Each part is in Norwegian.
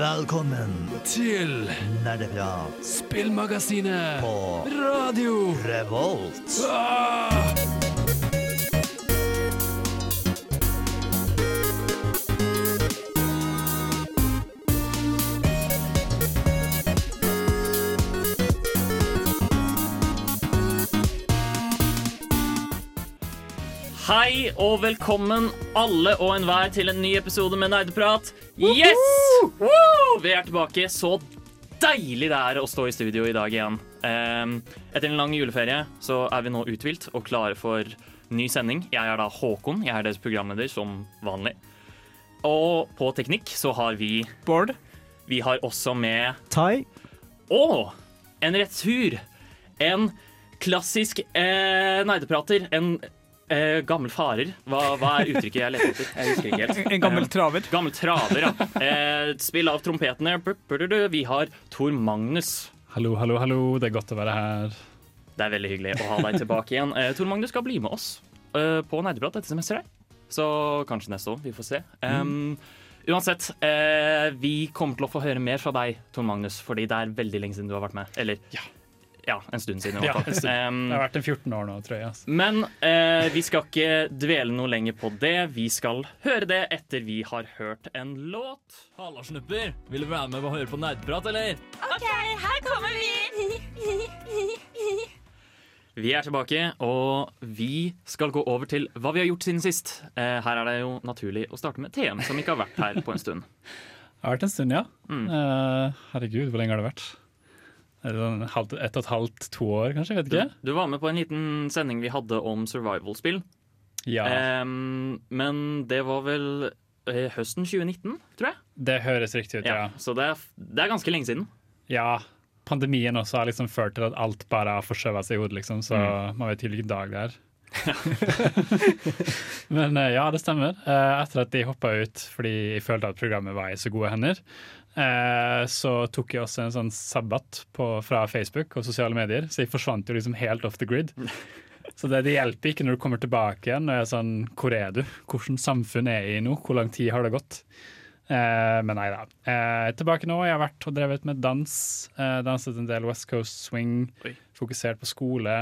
Velkommen til Nerdeprat Spillmagasinet på Radio Revolt. ah! Hei og velkommen alle og enhver til en ny episode med Nerdeprat. Yes! Vi er tilbake. Så deilig det er å stå i studio i dag igjen. Ehm, etter en lang juleferie så er vi nå uthvilt og klare for ny sending. Jeg er da Håkon. Jeg er deres programleder som vanlig. Og på teknikk så har vi Bård. Vi har også med Tai. Og en retur. En klassisk eh, nerdeprater. En eh, gammel farer. Hva, hva er uttrykket jeg leter etter? Jeg husker ikke helt. En gammel traver. Eh, gammel traver, ja. Eh, spill av trompetene. Vi har Tor Magnus. Hallo, hallo, hallo. Det er godt å være her. Det er veldig hyggelig å ha deg tilbake igjen. Eh, Tor Magnus skal bli med oss eh, på Nerdeprat dette semesteret. Så kanskje neste år. Vi får se. Um, uansett, eh, vi kommer til å få høre mer fra deg, Tor Magnus, fordi det er veldig lenge siden du har vært med. Eller ja, en stund siden. i Ja, hvert fall. en stund. Um, det har vært en 14 år nå, tror jeg. Altså. Men eh, vi skal ikke dvele noe lenger på det. Vi skal høre det etter vi har hørt en låt. Halla, snupper. Vil du være med og høre på nerdprat, eller? OK, her kommer vi! Vi er tilbake, og vi skal gå over til hva vi har gjort siden sist. Eh, her er det jo naturlig å starte med TM, som ikke har vært her på en stund. Det har vært en stund, ja. Mm. Uh, herregud, hvor lenge har det vært? Er det sånn halvt, ett og et halvt, to år, kanskje? Vet Du, ikke. du var med på en liten sending vi hadde om survival-spill. Ja, Um, men det var vel eh, høsten 2019, tror jeg. det høres riktig ut, Ja, ja. Så det er, det er ganske lenge siden. Ja, pandemien også har liksom ført til at alt bare har forskjøvet seg i hodet, liksom, så man vet ikke hvilken dag det er. Men eh, ja, det stemmer. Eh, etter at de hoppa ut fordi jeg følte at programmet var i så gode hender, eh, så tok jeg også en sånn sabbat på, fra Facebook og sosiale medier, så jeg forsvant jo liksom helt off the grid. Så det, det hjelper ikke når du kommer tilbake igjen og er sånn Hvor er du? Hvilket samfunn er jeg i nå? Hvor lang tid har det gått? Eh, men nei da. Eh, tilbake nå. Jeg har vært og drevet med dans. Eh, danset en del West Coast swing. Oi. Fokusert på skole.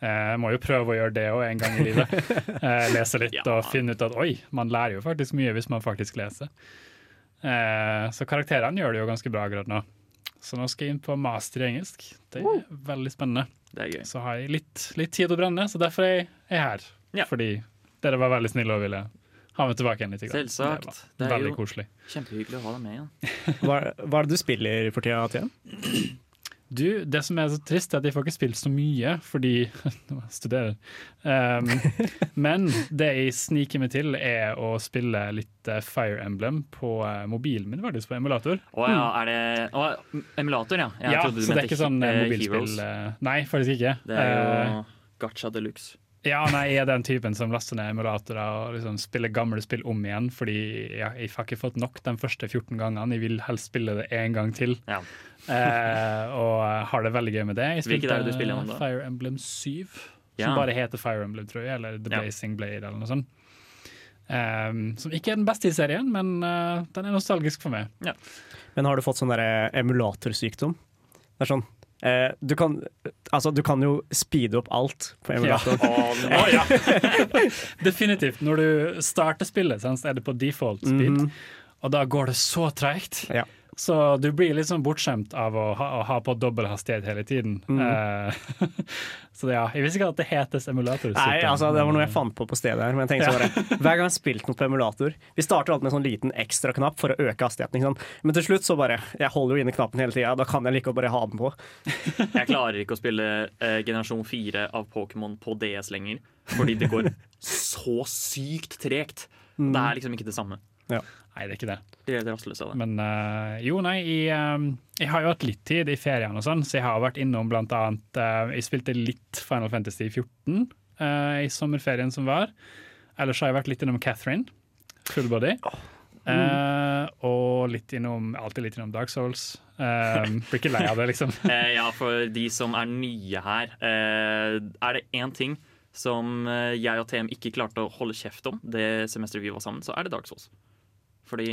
Eh, jeg må jo prøve å gjøre det òg en gang i livet. Eh, lese litt Ja. og finne ut at oi, man lærer jo faktisk mye hvis man faktisk leser. Eh, så karakterene gjør det jo ganske bra akkurat nå. Så nå skal jeg inn på master i engelsk. Det er veldig spennende. Det er gøy. Så har jeg litt, litt tid å brenne, så derfor er jeg er her. Ja. Fordi dere var veldig snille og ville ha meg tilbake igjen litt. Selvsagt. Det Det er jo koselig. kjempehyggelig å ha deg med igjen. Hva, hva er det du spiller for tida, Tien? Du, det som er så trist, er at jeg får ikke spilt så mye fordi Nå jeg studerer. Um, men det jeg sniker meg til, er å spille litt eh, Fire Emblem på eh, mobilen min, faktisk, på emulator. Å ja, er det å, emulator, ja. Jeg ja, trodde du så det er ikke sånn eh, mobilspill. Heroes. Nei, faktisk ikke. Det er jo jo Gacha de luxe. Ja, nei, jeg er den typen som laster ned emulatorer og liksom spiller gamle spill om igjen, fordi ja, jeg har ikke fått nok de første 14 gangene. Jeg vil helst spille det en gang til, Ja. eh, og har det veldig gøy med det. Jeg spilte det du spiller da? Fire Emblem 7, Ja. som bare heter Fire Emblem, tror jeg, eller The Ja. Blazing Blade eller noe sånt. Um, som ikke er den beste i serien, men uh, den er nostalgisk for meg. Men har du fått sånn der emulatorsykdom? Det er sånn eh, du, kan, altså, du kan jo speede opp alt på emulator. Å, ja. Definitivt. Når du starter spillet, er det på default speed, Mhm. Og da går det så treigt. Ja. Så du blir litt sånn bortskjemt av å ha, å ha på dobbel hastighet hele tiden. Mm. Eh, så ja, jeg visste ikke at det hetes emulator. Nei, altså, det var noe jeg fant på på stedet her. Men jeg tenkte så bare, Hver gang jeg har spilt noe på emulator Vi starter alltid med en sånn liten ekstraknapp for å øke hastigheten. Ikke sant? Men til slutt så bare Jeg holder jo inne knappen hele tida. Da kan jeg like å bare ha den på. Jeg klarer ikke å spille eh, generasjon 4 av Pokémon på DS lenger, fordi det går så sykt tregt. Mm. Det er liksom ikke det samme. Nei, det er ikke det. De er rastløse av det. Men uh, jo, nei, jeg, eh, jeg har jo hatt litt tid i feriene og sånn, så jeg har vært innom blant annet uh, Jeg spilte litt Final Fantasy 14 uh, i sommerferien som var. Ellers har jeg vært litt innom Catherine, full body. Eh, og litt innom, alltid litt innom Dark Souls. Blir ikke lei av det, liksom. Ja, for de som er nye her, er det én ting som jeg og TM ikke klarte å holde kjeft om det semesteret vi var sammen, så er det Dark Souls. Fordi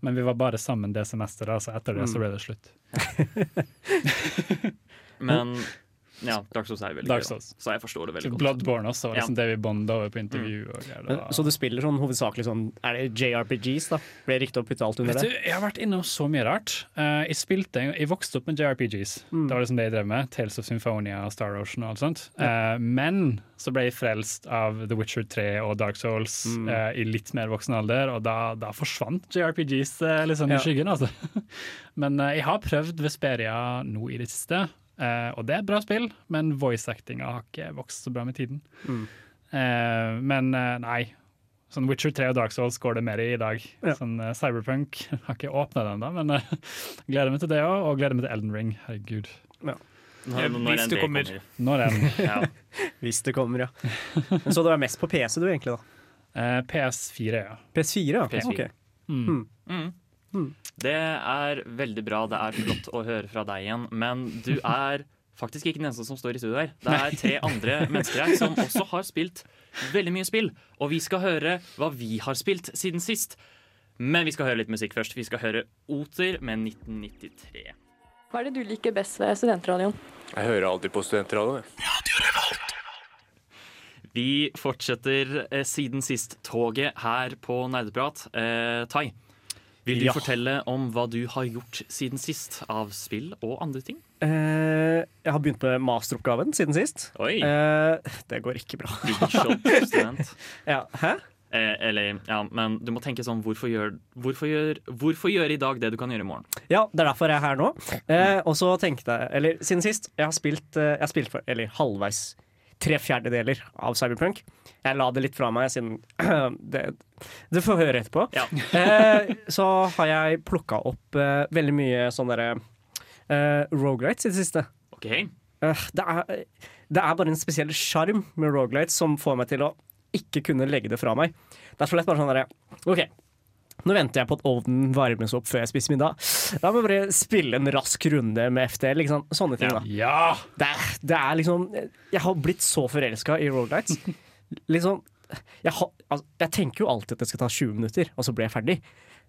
Men vi var bare sammen det semesteret, altså etter det så ble det slutt. Men ja, Dark Souls er veldig Dark gøy, da. Så jeg forstår det veldig godt. Bloodborne også var liksom Ja. det vi bonda over på intervju. Og greier. Men, så du spiller sånn hovedsakelig sånn Er det JRPGs, da? Ble det riktig å putte alt under Vet det? du, jeg har vært innom så mye rart. Uh, jeg spilte, jeg vokste opp med JRPGs. Det var liksom det jeg drev med. Tales of Symphonia, Star Ocean og alt sånt. Uh, men så ble jeg frelst av The Witcher 3 og Dark Souls eh, i litt mer voksen alder, og da, da forsvant JRPGs uh, liksom Ja. i skyggen, altså. men uh, jeg har prøvd Vesperia nå i det siste, eh, og det er et bra spill, men voice-actinga har ikke vokst så bra med tiden. Eh, men eh, nei. Sånn Witcher 3 og Dark Souls går det mer i i dag. Ja. Sånn eh, Cyberpunk har ikke åpna den ennå, men eh, gleder meg til det òg. Og gleder meg til Elden Ring. Herregud. Nå Ja, når hvis du kommer. Når den? Ja. Hvis det kommer, ja. Men Så du er mest på PC, du, egentlig? da Eh, PS4, ja. PS4, ja. PS4. Ok. Mm. Det er veldig bra. Det er flott å høre fra deg igjen. Men du er faktisk ikke den eneste som står i studio her. Det er tre andre mennesker her som også har spilt veldig mye spill. Og vi skal høre hva vi har spilt siden sist. Men vi skal høre litt musikk først. Vi skal høre Oter med 1993. Hva er det du liker best ved studentradioen? Jeg hører alltid på studentradioen. Vi fortsetter eh, siden sist-toget her på Nerdeprat. Eh, Tai, vil du Ja. fortelle om hva du har gjort siden sist av spill og andre ting? Eh, jeg har begynt med masteroppgaven siden sist. Oi! Eh, det går ikke bra. Ja, hæ? Eh, eller, ja, men du må tenke sånn hvorfor gjør, hvorfor, gjør, hvorfor gjør i dag det du kan gjøre i morgen? Ja, det er derfor jeg er her nå. Eh, og så tenkte jeg, eller siden sist, jeg har spilt, eh, jeg har spilt for, eller halvveis tre fjerdedeler av Cyberpunk. Jeg la det litt fra meg siden det, det, får høre etterpå. Ja. Eh, så har jeg plukka opp eh, veldig mye sånn derre eh, Rogalights i det siste. Okay. Eh, det, er, det er bare en spesiell sjarm med Rogalights som får meg til å ikke kunne legge det fra meg. Det er så lett bare sånn derre OK, nå venter jeg på at ovnen varmes opp før jeg spiser middag. Da må jeg bare spille en rask runde med FTL. Liksom. Sånne ting, da. Ja! Det er, det er liksom Jeg har blitt så forelska i Roadlights Liksom jeg, har, altså, jeg tenker jo alltid at det skal ta 20 minutter, og så blir jeg ferdig.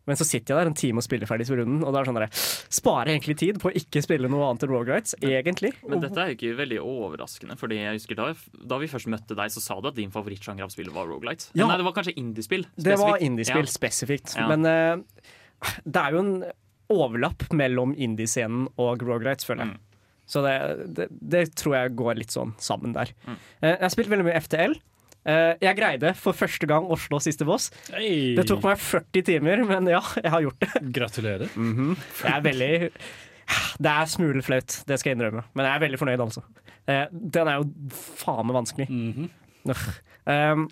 Men så sitter jeg der en time og spiller ferdig runden, og da er det sånn der, sparer egentlig tid på å ikke spille noe annet enn Rogalights, egentlig. Men dette er jo ikke veldig overraskende. Fordi jeg husker Da, da vi først møtte deg, så sa du at din favorittsjanger av spillet var Rogalight. Ja. Nei, det var kanskje indiespill. Spesifikt. Det var indiespill Ja. spesifikt. Ja. Men uh, det er jo en overlapp mellom indiescenen og Rogalights, føler jeg. Mm. Så det, det, det tror jeg går litt sånn sammen der. Mm. Uh, jeg har spilt veldig mye FTL. Eh, jeg greide for første gang Oslo siste boss. Hey. Det tok meg 40 timer, men ja, jeg har gjort det. Gratulerer. Det er veldig Det er smule flaut, det skal jeg innrømme. Men jeg er veldig fornøyd, altså. Eh, den er jo faen meg vanskelig. Mhm. Uff. Um,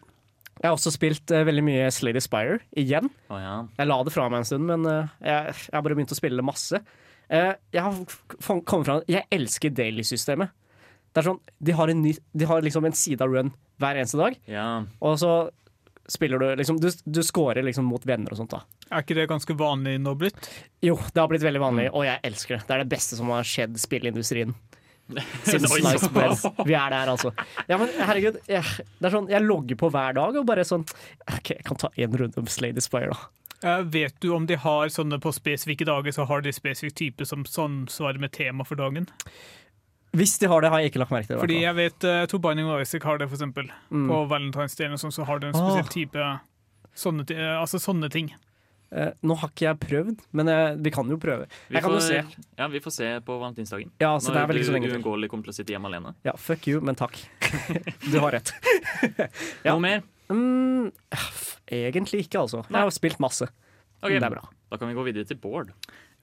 jeg har også spilt uh, veldig mye Slady Spire igjen. Oh, ja. Jeg la det fra meg en stund, men uh, jeg, jeg har bare begynt å spille masse. Uh, jeg har kommet fram Jeg elsker daily-systemet. Det er sånn, de har, en ny, de har liksom en side av run hver eneste dag, ja. og så spiller du liksom Du, du scorer liksom mot venner og sånt, da. Er ikke det ganske vanlig nå blitt? Jo, det har blitt veldig vanlig, Mm. og jeg elsker det. Det er det beste som har skjedd spillindustrien. Siden Slice bread. Vi er der, altså. Ja, men herregud, jeg, det er sånn, jeg logger på hver dag og bare sånn OK, jeg kan ta én runde om Slady Spire, da. Eh, vet du om de har sånne på spesifikke dager, så har de spesifikk type som samsvarer med tema for dagen? Hvis de har det, har jeg ikke lagt merke til det. Fordi jeg vet uh, to Binding of Isaac har det, for eksempel. Mm. På Valentine's sånn, så har du en spesiell ah. type sånne, eh, altså sånne ting. Uh, nå har ikke jeg prøvd, men eh, vi kan jo prøve. Vi Jeg kan jo får, se. ja, vi får se på valentinsdagen. Ja, så det er vel ikke så du lenge til. uunngåelig kommer til å sitte hjemme alene. Ja, fuck you, men takk. Du har rett. Ja. Noe mer? Mm, egentlig ikke, altså. Jeg har spilt masse. Okay. Det er bra. Da kan vi gå videre til Bård.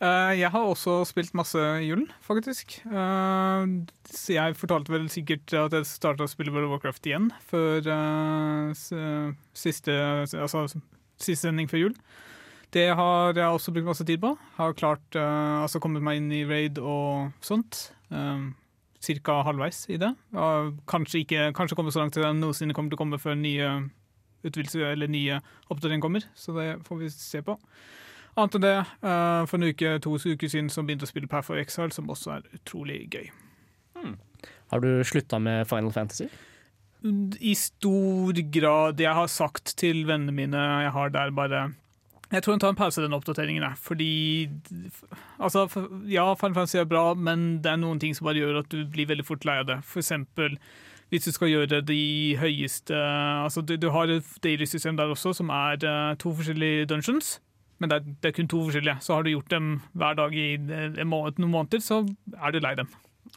Eh, jeg har også spilt masse julen, faktisk. Eh, så jeg fortalte vel sikkert at jeg starta å spille World of Warcraft igjen før eh, siste, altså, siste sending før jul. Det har jeg også brukt masse tid på. Har klart, altså kommet meg inn i raid og sånt. Cirka halvveis i det. Kanskje ikke kanskje kommet så langt til det noensinne kommer til å komme før nye utvidelser eller nye oppdateringer kommer. Så det får vi se på. Annet enn det, eh, for en uke, to uker siden så begynte jeg å spille Path of Exile, som også er utrolig gøy. Har du slutta med Final Fantasy? I stor grad Jeg har sagt til vennene mine jeg har der bare Jeg tror jeg tar en pause i den oppdateringen. der, Fordi altså, Ja, Final Fantasy er bra, men det er noen ting som bare gjør at du blir veldig fort lei av det. For eksempel hvis du skal gjøre de høyeste altså Du, du har et daily-system der også, som er eh, to forskjellige dungeons. Men det er, det er kun to forskjellige. Så har du gjort dem hver dag i en måned, noen måneder, så er du lei dem.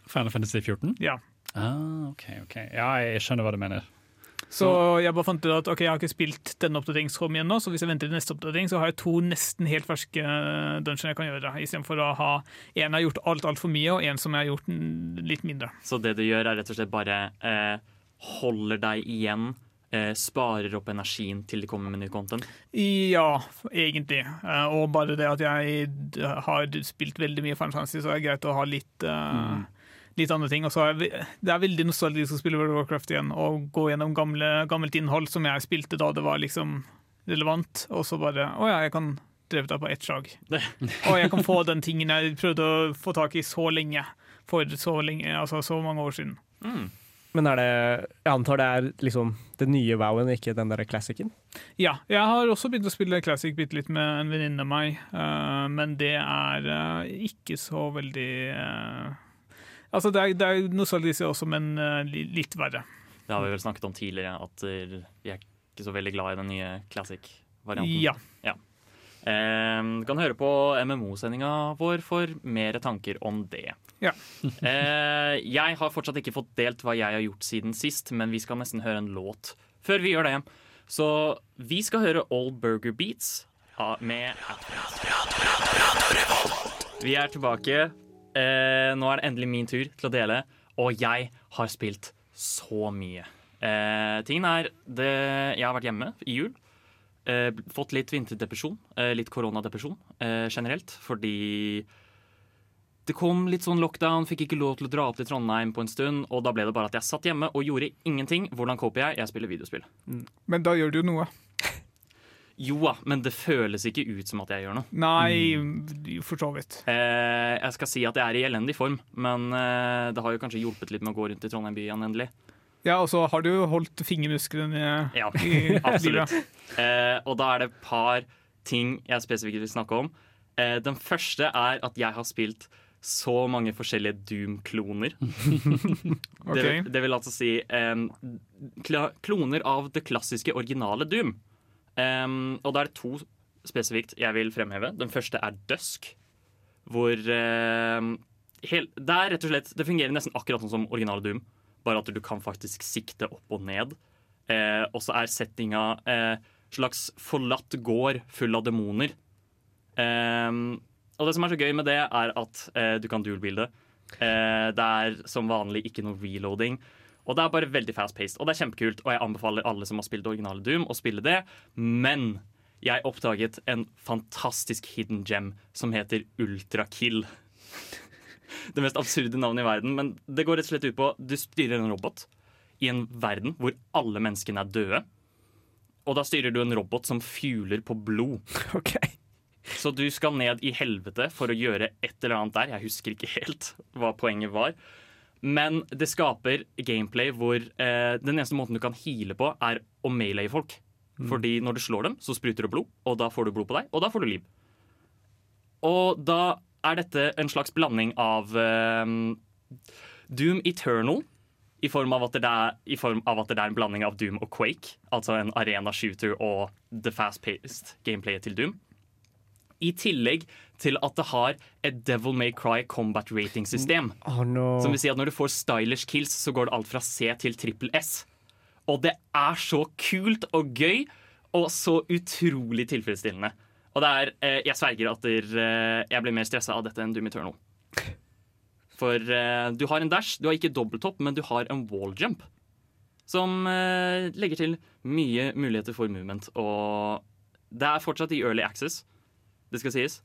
Final Fantasy 14? Ja. Ah, ok, ok. Ja, jeg skjønner hva du mener. Så jeg bare fant ut at ok, jeg har ikke spilt denne oppdateringsrom igjen nå, så hvis jeg venter til neste oppdatering, så har jeg to nesten helt ferske dungeon jeg kan gjøre, istedenfor å ha en jeg har gjort alt altfor mye, og en som jeg har gjort litt mindre. Så det du gjør, er rett og slett bare eh, holder deg igjen, eh, sparer opp energien til de kommer med ny content? Ja, egentlig. Eh, Og bare det at jeg har spilt veldig mye Final Fantasy, så er det greit å ha litt mm. Litt andre ting. Og så er det er veldig nostalgisk å spille World of Warcraft igjen og gå gjennom gamle, gammelt innhold som jeg spilte da det var liksom relevant, og så bare Å ja, jeg kan drevet det på ett slag. Og jeg kan få den tingen jeg prøvde å få tak i så lenge. For så lenge, altså så mange år siden. Men er det Jeg antar det er liksom det nye Wowen, ikke den der classicen? Ja, jeg har også begynt å spille Classic bitte litt med en venninne av meg, uh, men det er uh, ikke så veldig uh, Altså, det er, det er nostalgisk også, men litt verre. Det har vi vel snakket om tidligere, at vi er ikke så veldig glad i den nye classic-varianten. Ja. Eh, du kan høre på MMO-sendinga vår for mer tanker om det. Ja. eh, jeg har fortsatt ikke fått delt hva jeg har gjort siden sist, men vi skal nesten høre en låt før vi gjør det. Så vi skal høre Old Burger Beats med Vi er tilbake. Eh, nå er det endelig min tur til å dele, og jeg har spilt så mye. Eh, tingen er det, Jeg har vært hjemme i jul. Eh, fått litt vinterdepresjon. Eh, litt koronadepresjon eh, generelt. Fordi det kom litt sånn lockdown, fikk ikke lov til å dra opp til Trondheim på en stund. Og da ble det bare at jeg satt hjemme og gjorde ingenting. Hvordan coper jeg? Jeg spiller videospill. Men da gjør du noe. Jo da, men det føles ikke ut som at jeg gjør noe. Nei, for så vidt. Eh, jeg skal si at jeg er i elendig form, men eh, det har jo kanskje hjulpet litt med å gå rundt i Trondheim by igjen endelig. Ja, og så har du holdt fingermusklene Ja, i absolutt. livet. Eh, og da er det et par ting jeg spesifikt vil snakke om. Eh, den første er at jeg har spilt så mange forskjellige Doom-kloner. okay. det, det vil altså si um, kla kloner av det klassiske, originale Doom. Um, og da er det to spesifikt jeg vil fremheve. Den første er Dusk. Hvor um, hel, Det er rett og slett Det fungerer nesten akkurat sånn som originale Doom, bare at du kan faktisk sikte opp og ned. Uh, og så er settinga uh, slags forlatt gård full av demoner. Em, og det som er så gøy med det, er at eh, du kan dual-bilde. Eh, det er som vanlig ikke noe reloading. Og det er bare veldig fast-paced, og det er kjempekult. Og jeg anbefaler alle som har spilt originale Doom, å spille det. Men jeg oppdaget en fantastisk hidden gem som heter Ultrakill. Det mest absurde navnet i verden, men det går rett og slett ut på du styrer en robot i en verden hvor alle menneskene er døde. Og da styrer du en robot som fueler på blod. Så du skal ned i helvete for å gjøre et eller annet der. Jeg husker ikke helt hva poenget var. Men det skaper gameplay hvor eh, den eneste måten du kan heale på, er å melee folk. Fordi når du slår dem, så spruter det blod, og da får du blod på deg, og da får du liv. Og da er dette en slags blanding av eh, Doom Eternal, i form, av at det er, i form av at det er en blanding av Doom og Quake. Altså en arena shooter og the fast-paced gameplayet til Doom. I tillegg til at det har et Devil May Cry combat rating-system. Oh, no. Som vil si at når du får stylish kills, så går det alt fra C til trippel S. Og det er så kult og gøy, og så utrolig tilfredsstillende. Og det er, eh, jeg sverger at der, eh, jeg blir mer stressa av dette enn Doom Eternal. For eh, du har en dash, du har ikke dobbelthopp, men du har en wall jump. Som eh, legger til mye muligheter for movement. Og det er fortsatt i early access, det skal sies.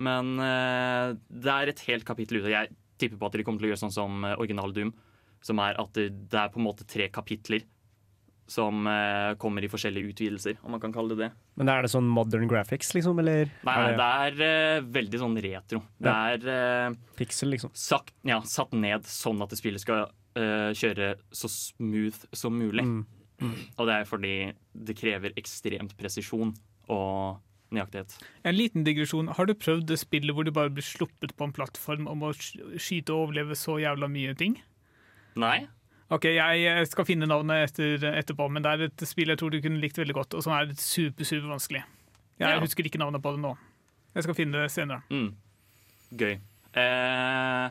Men eh, det er et helt kapittel ute. Jeg tipper på at de kommer til å gjøre sånn som eh, original Doom. Som er at det, det er på en måte tre kapitler som eh, kommer i forskjellige utvidelser, om man kan kalle det det. Men er det sånn modern graphics, liksom? Eller Nei, nei det er eh, veldig sånn retro. Det Ja. er eh, Pixel, liksom. sagt, ja, satt ned sånn at det spillet skal eh, kjøre så smooth som mulig. Mm. Og det er fordi det krever ekstremt presisjon å nøyaktighet. En liten digresjon. Har du prøvd det spillet hvor du bare blir sluppet på en plattform om å skyte og overleve så jævla mye ting? Nei? Ok, jeg skal finne navnet etter, etterpå, men det er et spill jeg tror du kunne likt veldig godt, og som er super, super vanskelig. Jeg Ja. husker ikke navnet på det nå. Jeg skal finne det senere. Mm. Gøy. Eh,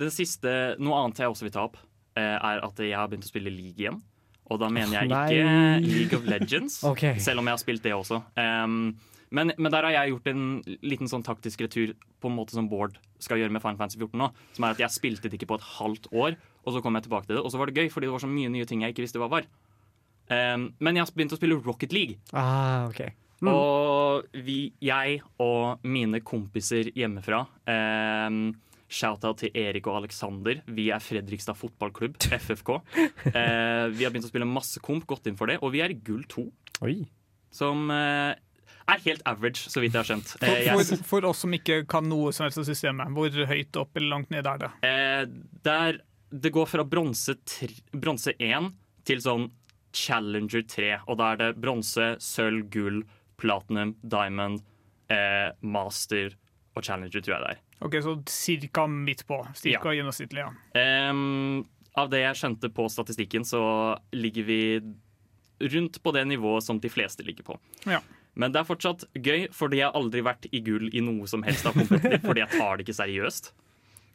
den siste, Noe annet jeg også vil ta opp, eh, er at jeg har begynt å spille League igjen. Og da mener jeg ikke League of Legends, okay. selv om jeg har spilt det også. Um, men, men der har jeg gjort en liten sånn taktisk retur på en måte som Bård skal gjøre med Final Fantasy 14 nå. Som er at jeg spilte det ikke på et halvt år, og så kom jeg tilbake til det. Og så var det gøy, fordi det var så mye nye ting jeg ikke visste hva var. Um, men jeg har begynt å spille Rocket League. Ah, okay. Mm. Og vi, jeg og mine kompiser hjemmefra um, Shout-out til Erik og Alexander. Vi er Fredrikstad fotballklubb, FFK. Eh, vi har begynt å spille masse komp, gått inn for det, og vi er i gull 2. Oi. Som eh, er helt average, så vidt jeg har skjønt. For, Eh, for, for oss som ikke kan noe som helst av systemet, hvor høyt opp eller langt ned er det? eh, der, det går fra bronse tr- 1 til sånn Challenger 3. Og da er det bronse, sølv, gull, platinum, diamond, eh, master og Challenger, tror jeg det er. Ok, Så cirka midt på. Cirka gjennomsnittlig, ja. Um, av det jeg skjønte på statistikken, så ligger vi rundt på det nivået som de fleste ligger på. Ja. Men det er fortsatt gøy, fordi jeg har aldri vært i gull i noe som helst av kompetitivt, fordi jeg tar det ikke seriøst.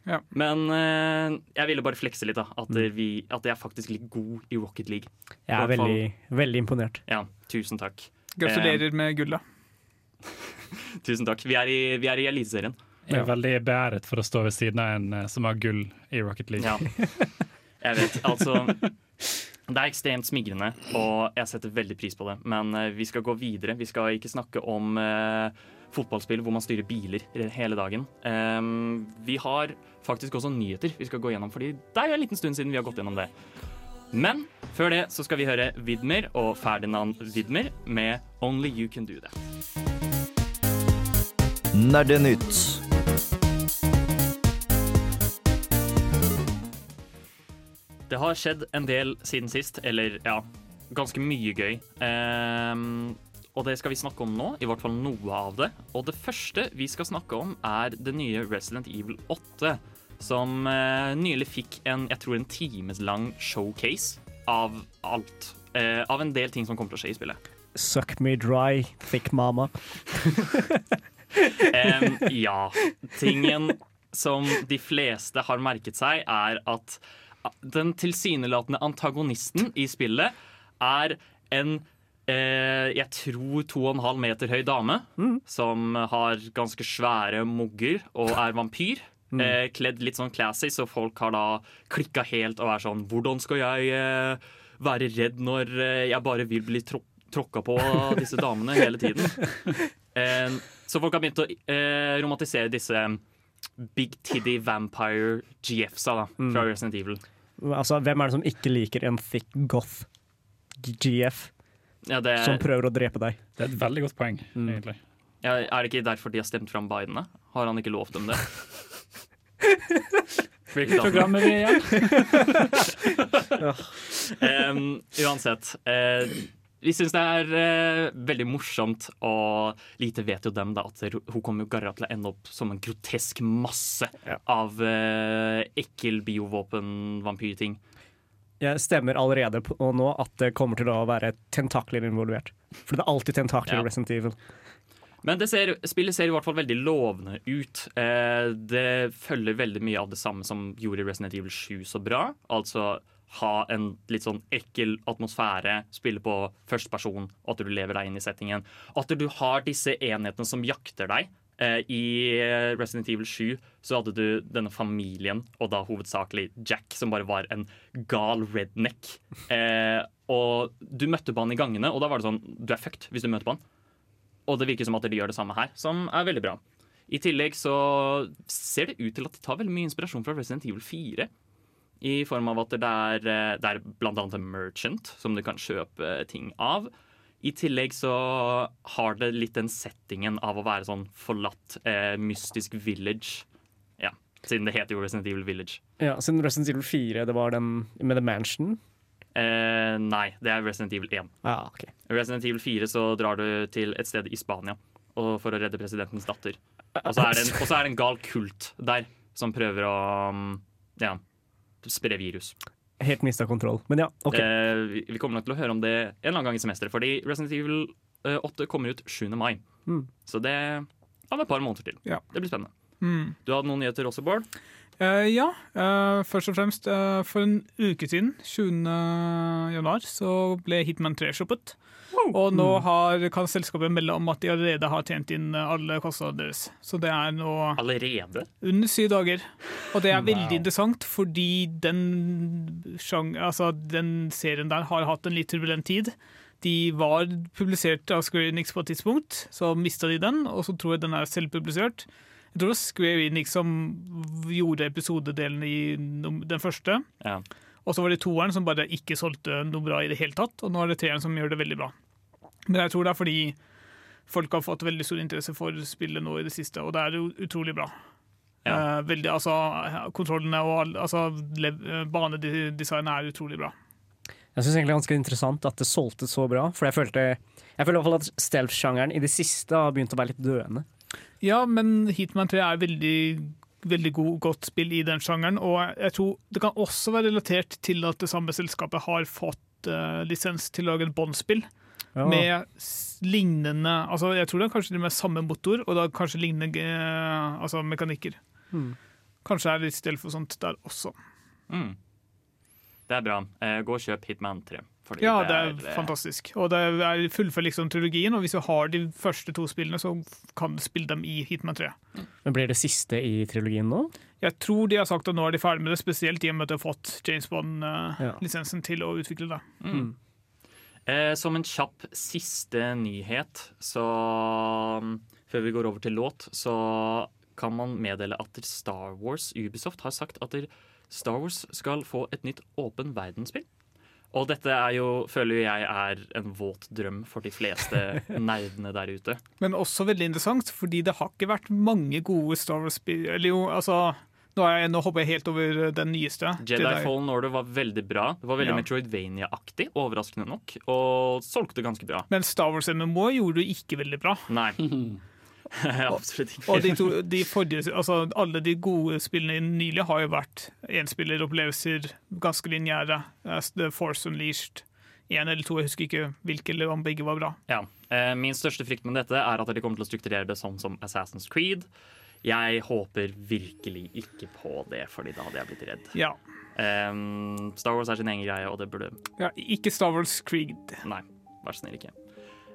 Ja. Men eh, jeg ville bare flekse litt, da. At, vi, at jeg er faktisk litt god i Rocket League. Jeg er veldig, veldig imponert. Ja, tusen takk. Gratulerer med gullet. Tusen takk. Vi er i, vi er i Eliteserien. Jeg er veldig beæret for å stå ved siden av en eh, som har gull i Rocket League. Ja. Jeg vet, altså Det er ekstremt smigrende, og jeg setter veldig pris på det. Men eh, vi skal gå videre. Vi skal ikke snakke om eh, fotballspill hvor man styrer biler hele dagen. Um, vi har faktisk også nyheter vi skal gå gjennom, fordi det er jo en liten stund siden vi har gått gjennom det. Men før det så skal vi høre Widmer og Ferdinand Widmer med 'Only You Can Do That'. Nerdenytt. Det har skjedd en del siden sist, eller ja, ganske mye gøy. Um, og det skal vi snakke om nå, i hvert fall noe av det. Og det første vi skal snakke om, er det nye Resident Evil 8. Som uh, nylig fikk en, jeg tror en times lang showcase av alt. Uh, av en del ting som kommer til å skje i spillet. Suck me dry, thick mama. um, ja. Tingen som de fleste har merket seg, er at den tilsynelatende antagonisten i spillet er en eh, jeg tror to og en halv meter høy dame som har ganske svære mugger og er vampyr. Eh, kledd litt sånn classy, så folk har da klikka helt og er sånn Hvordan skal jeg eh, være redd når eh, jeg bare vil bli trå tråkka på av disse damene hele tiden? Eh, så folk har begynt å eh, romantisere disse Big Tiddy Vampire GF-sa da, fra Resident Evil. Altså, hvem er det som ikke liker en thick goth GF Ja, det, som prøver å drepe deg? Det er et veldig godt poeng, Mm. egentlig. ja, er det ikke derfor de har stemt fram Biden? da? Har han ikke lovt dem det? Hvilket program er vi igjen? um, uansett. eh, vi syns det er eh, veldig morsomt, og lite vet jo dem da at hun kommer jo garra til å ende opp som en grotesk masse av uh, ekkel biovåpen-vampyrting. Jeg stemmer allerede på nå at det kommer til å være tentakler involvert. For det er alltid tentakler Ja. i Resident Evil. Men det ser, spillet ser i hvert fall veldig lovende ut. Eh, det følger veldig mye av det samme som gjorde Resident Evil 7 så bra. Altså ha en litt sånn ekkel atmosfære, spille på førsteperson, og at du lever deg inn i settingen. At du har disse enhetene som jakter deg. Eh, I Resident Evil 7 så hadde du denne familien, og da hovedsakelig Jack, som bare var en gal redneck. Eh, og du møtte på han i gangene, og da var det sånn Du er fucked hvis du møter på han. Og det virker som at de gjør det samme her, som er veldig bra. I tillegg så ser det ut til at de tar veldig mye inspirasjon fra Resident Evil 4. I form av at det er, eh, det er annet en merchant som du kan kjøpe ting av. I tillegg så har det litt den settingen av å være sånn forlatt, eh, mystisk village. Ja, siden det heter jo Resident Evil Village. Ja, Siden Resident Evil 4 det var den med The Mansion. Eh, nei, det er Resident Evil 1. Ja, ok. Resident Evil 4 så drar du til et sted i Spania. og for å redde presidentens datter. Og så er er det en gal kult der som prøver å um, ja, spre virus. Helt mista kontroll. Men ja, OK. Eh, vi, kommer nok til å høre om det en eller annen gang i semesteret, fordi Resident Evil eh, 8 kommer ut 7. mai. Mm. Så det har vi et par måneder til. Ja. Det blir spennende. Mm. Du hadde noen nyheter også, Bård? Eh, ja, eh, først og fremst eh, for en uke siden, 20. januar, så ble Hitman 3 shoppet. Og nå har, kan selskapet melde om at de allerede har tjent inn alle kostnadene deres. Så det er nå Allerede? under syv dager. Og det er veldig interessant, fordi den, sjang, altså, den serien der har hatt en litt turbulent tid. De var publisert av Square Enix på et tidspunkt, så mista de den, og så tror jeg den er selvpublisert. Jeg tror det var Square Enix som gjorde episodedelen i den første. Ja. Og så var det toeren som bare ikke solgte noe bra i det hele tatt, og nå er det treeren som gjør det veldig bra. Men jeg tror det er fordi folk har fått veldig stor interesse for spillet nå i det siste, og det er jo utrolig bra. Ja. Eh, veldig, altså, kontrollene og altså, eh, banedesignet er utrolig bra. Jeg syns egentlig det er ganske interessant at det solgte så bra. For jeg følte jeg føler i hvert fall at stealth-sjangeren i det siste har begynt å være litt døende. Ja, men Hitman 3 er veldig, veldig god, godt spill i den sjangeren, og jeg tror det kan også være relatert til at det samme selskapet har fått uh, lisens til å lage et Bond-spill. Ja. Med lignende altså Jeg tror det er kanskje med samme motor, og da kanskje lignende uh, altså mekanikker. Mm. Kanskje det er litt stell for sånt der også. Mm. Det er bra. Uh, gå og kjøp Hitman 3. fordi Ja, det er eh, fantastisk. Og det er fullfører liksom trilogien, og hvis du har de første to spillene, så kan du spille dem i Hitman 3. Men blir det siste i trilogien nå? Jeg tror de har sagt at nå er de ferdig med det, spesielt i og med at de har fått James Bond-lisensen til å utvikle det. Mm. Eh, som en kjapp siste nyhet, så mm, Før vi går over til låt, så kan man meddele at Star Wars Ubisoft har sagt at Star Wars skal få et nytt åpen verdensspill. Og dette er jo, føler jeg er en våt drøm for de fleste nerdene der ute. Men også veldig interessant, fordi det har ikke vært mange gode Star Wars-spill Eller jo, altså nå, jeg, nå hopper jeg helt over den nyeste. Jedi Fallen Order var veldig bra. Det var veldig Ja. Metroidvania-aktig, overraskende nok. Og solgte ganske bra. Men Star Wars MMO gjorde det ikke veldig bra. Nei. Absolutt ikke. Og de to, de forrige, altså alle de gode spillene nylig har jo vært enspilleropplevelser, ganske lineære. The Force Unleashed. Én eller to, jeg husker ikke hvilke, eller om begge var bra. Ja. Eh, Min største frykt med dette er at de kommer til å strukturere det sånn som Assassin's Creed. Jeg håper virkelig ikke på det, Fordi da hadde jeg blitt redd. Ja. Um, Star Wars er sin egen greie, og det burde ja ikke Star Wars Creed. Nei, vær så snill, ikke.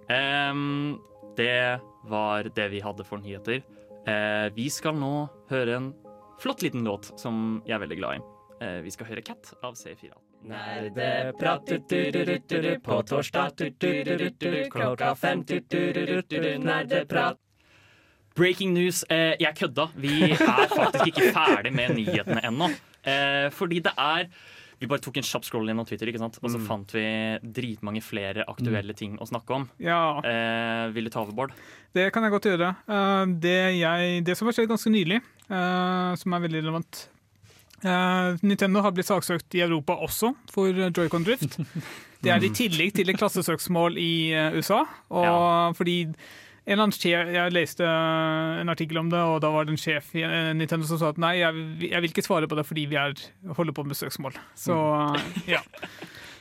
Um, det var det vi hadde for nyheter. Eh, vi skal nå høre en flott liten låt som jeg er veldig glad i. Eh, vi skal høre Cat av C4. Nerdeprat på torsdag klokka fem nerdeprat. Breaking news. Eh, jeg kødda. Vi er faktisk ikke ferdig med nyhetene ennå. Fordi det er Vi bare tok en kjapp scroll gjennom Twitter, ikke sant? og så fant vi dritmange flere aktuelle ting å snakke om. Ja, Eh, vil du ta over, Bård? det kan jeg godt gjøre. Uh, det, jeg, det som har skjedd ganske nylig, uh, som er veldig relevant uh, Nintendo har blitt saksøkt i Europa også for Joy-Con Drift. Det er i tillegg til et klassesøksmål i USA. Og fordi en annen sjef, Jeg leste eh, en artikkel om det, og da var det en sjef i eh, Nintendo som sa at nei, jeg, jeg vil ikke svare på det fordi vi er, holder på med søksmål. Så eh, ja.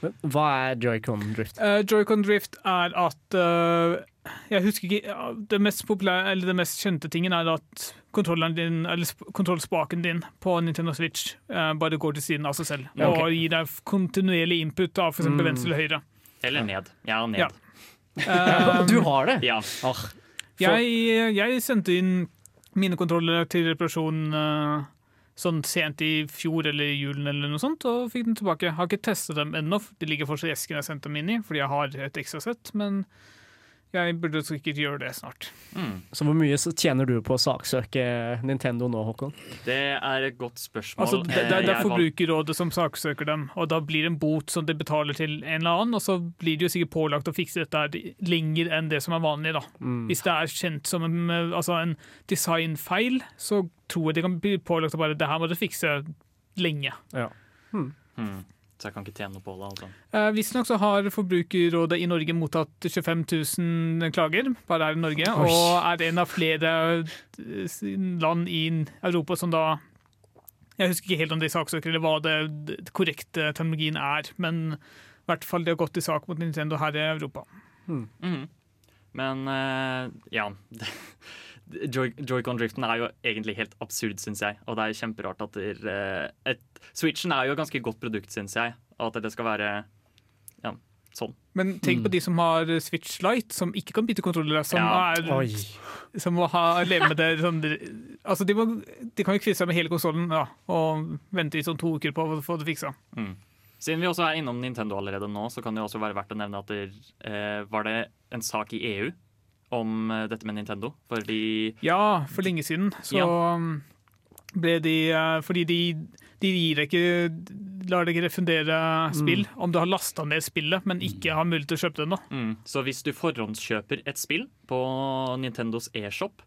Hva er joycon drift? Uh, Joy-Con Drift er at uh, Jeg husker ikke uh, Det mest populære, eller det mest kjente tingen er at kontrolleren din, eller kontrollspaken din på Nintendo Switch eh, bare går til siden av seg selv. Ja, okay. Og gir deg kontinuerlig input av f.eks. Mm. venstre eller høyre. Eller ned. Ja, ned. Ja. Du har det? Ja. Oh, jeg, jeg sendte inn mine kontroller til reparasjon uh, sånn sent i fjor eller i julen eller noe sånt, og fikk den tilbake. Har ikke testet dem ennå, de ligger fortsatt i esken jeg sendte dem inn i, fordi jeg har et ekstra sett, men jeg burde sikkert gjøre det snart. Mm. Så hvor mye så tjener du på å saksøke Nintendo nå, Håkon? Det er et godt spørsmål. Altså, det, det, Eh, det er Forbrukerrådet som saksøker dem, og da blir det en bot som de betaler til en eller annen, og så blir de jo sikkert pålagt å fikse dette lenger enn det som er vanlig. da. Mm. Hvis det er kjent som en, eh, altså en designfeil, så tror jeg de kan bli pålagt å bare det her må du fikse lenge. Ja. Mm. Så jeg kan ikke tjene noe på det. altså. Eh, Visstnok så har Forbrukerrådet i Norge mottatt 25 000 klager bare her i Norge, Oi. og er en av flere eh, land i Europa som da Jeg husker ikke helt om de saksøker eller hva det, det korrekte terminologien er, men i hvert fall de har gått i sak mot Nintendo her i Europa. Mhm. Men eh, ja Joy-Con-driften er jo egentlig helt absurd, syns jeg. Og det er kjemperart at der, eh, et, Switchen er jo et ganske godt produkt, syns jeg. Og at det skal være ja, sånn. Men tenk på de som har Switch Lite, som ikke kan bytte kontroller. Som, Ja. er, som må ha, leve med det sånn, altså de, må, de kan jo kvitte seg med hele konsollen ja, og vente i sånn to uker på å få det fiksa. Mm. Siden vi også er innom Nintendo allerede nå, så kan det jo også være verdt å nevne at det eh, var det en sak i EU om eh, dette med Nintendo. Fordi Ja, for lenge siden så Ja. um, ble de eh, Fordi de, de gir deg ikke lar deg refundere spill om du har lasta ned spillet, men ikke har mulighet til å kjøpe det ennå. mm, Så hvis du forhåndskjøper et spill på Nintendos e-shop,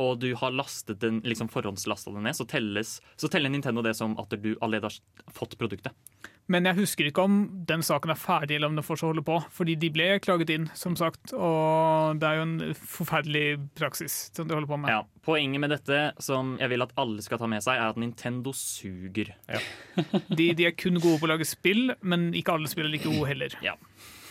og du har lastet den, liksom forhåndslasta den ned, så, telles, så teller Nintendo det som at du allerede har fått produktet. Men jeg husker ikke om den saken er ferdig, eller om den fortsatt holder på. Fordi de ble klaget inn, som sagt, og det er jo en forferdelig praksis som de holder på med. Ja, Poenget med dette som jeg vil at alle skal ta med seg, er at Nintendo suger. De, de er kun gode på å lage spill, men ikke alle spill er like gode heller. Ja,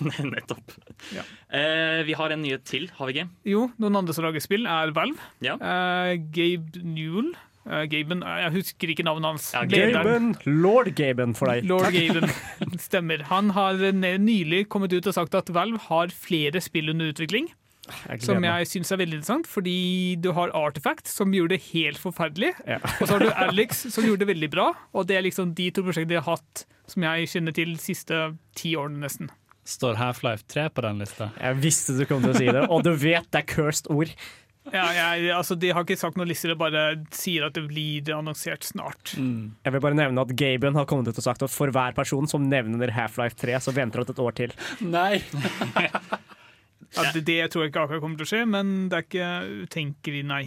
nettopp. Ja. Eh, vi har en nyhet til, har vi ikke? Jo, noen andre som lager spill, er Valve. Ja. Eh, Gabe Newell. Eh, Gaben, eh, jeg husker ikke navnet hans. Ja, Gaben. Lord Gaben for deg. Lord Gaben. Stemmer. Han har nylig kommet ut og sagt at Valve har flere spill under utvikling. Jeg Som jeg syns er veldig interessant, fordi du har Artifact, som gjorde det helt forferdelig. Ja. Og så har du Alex, som gjorde det veldig bra. Og det er liksom de to prosjektene de har hatt som jeg kjenner til de siste ti årene, nesten. Står Half-Life 3 på den lista? Jeg visste du kom til å si det, og du vet det er cursed ord. Ja, jeg, altså, de har ikke sagt noen lister, de bare sier at det blir annonsert snart. Jeg vil bare nevne at Gaben har kommet ut og sagt at for hver person som nevner Half-Life 3, så venter han et år til. Nei! Ja, det, det tror jeg ikke akkurat kommer til å skje, men det er ikke utenkelig, nei.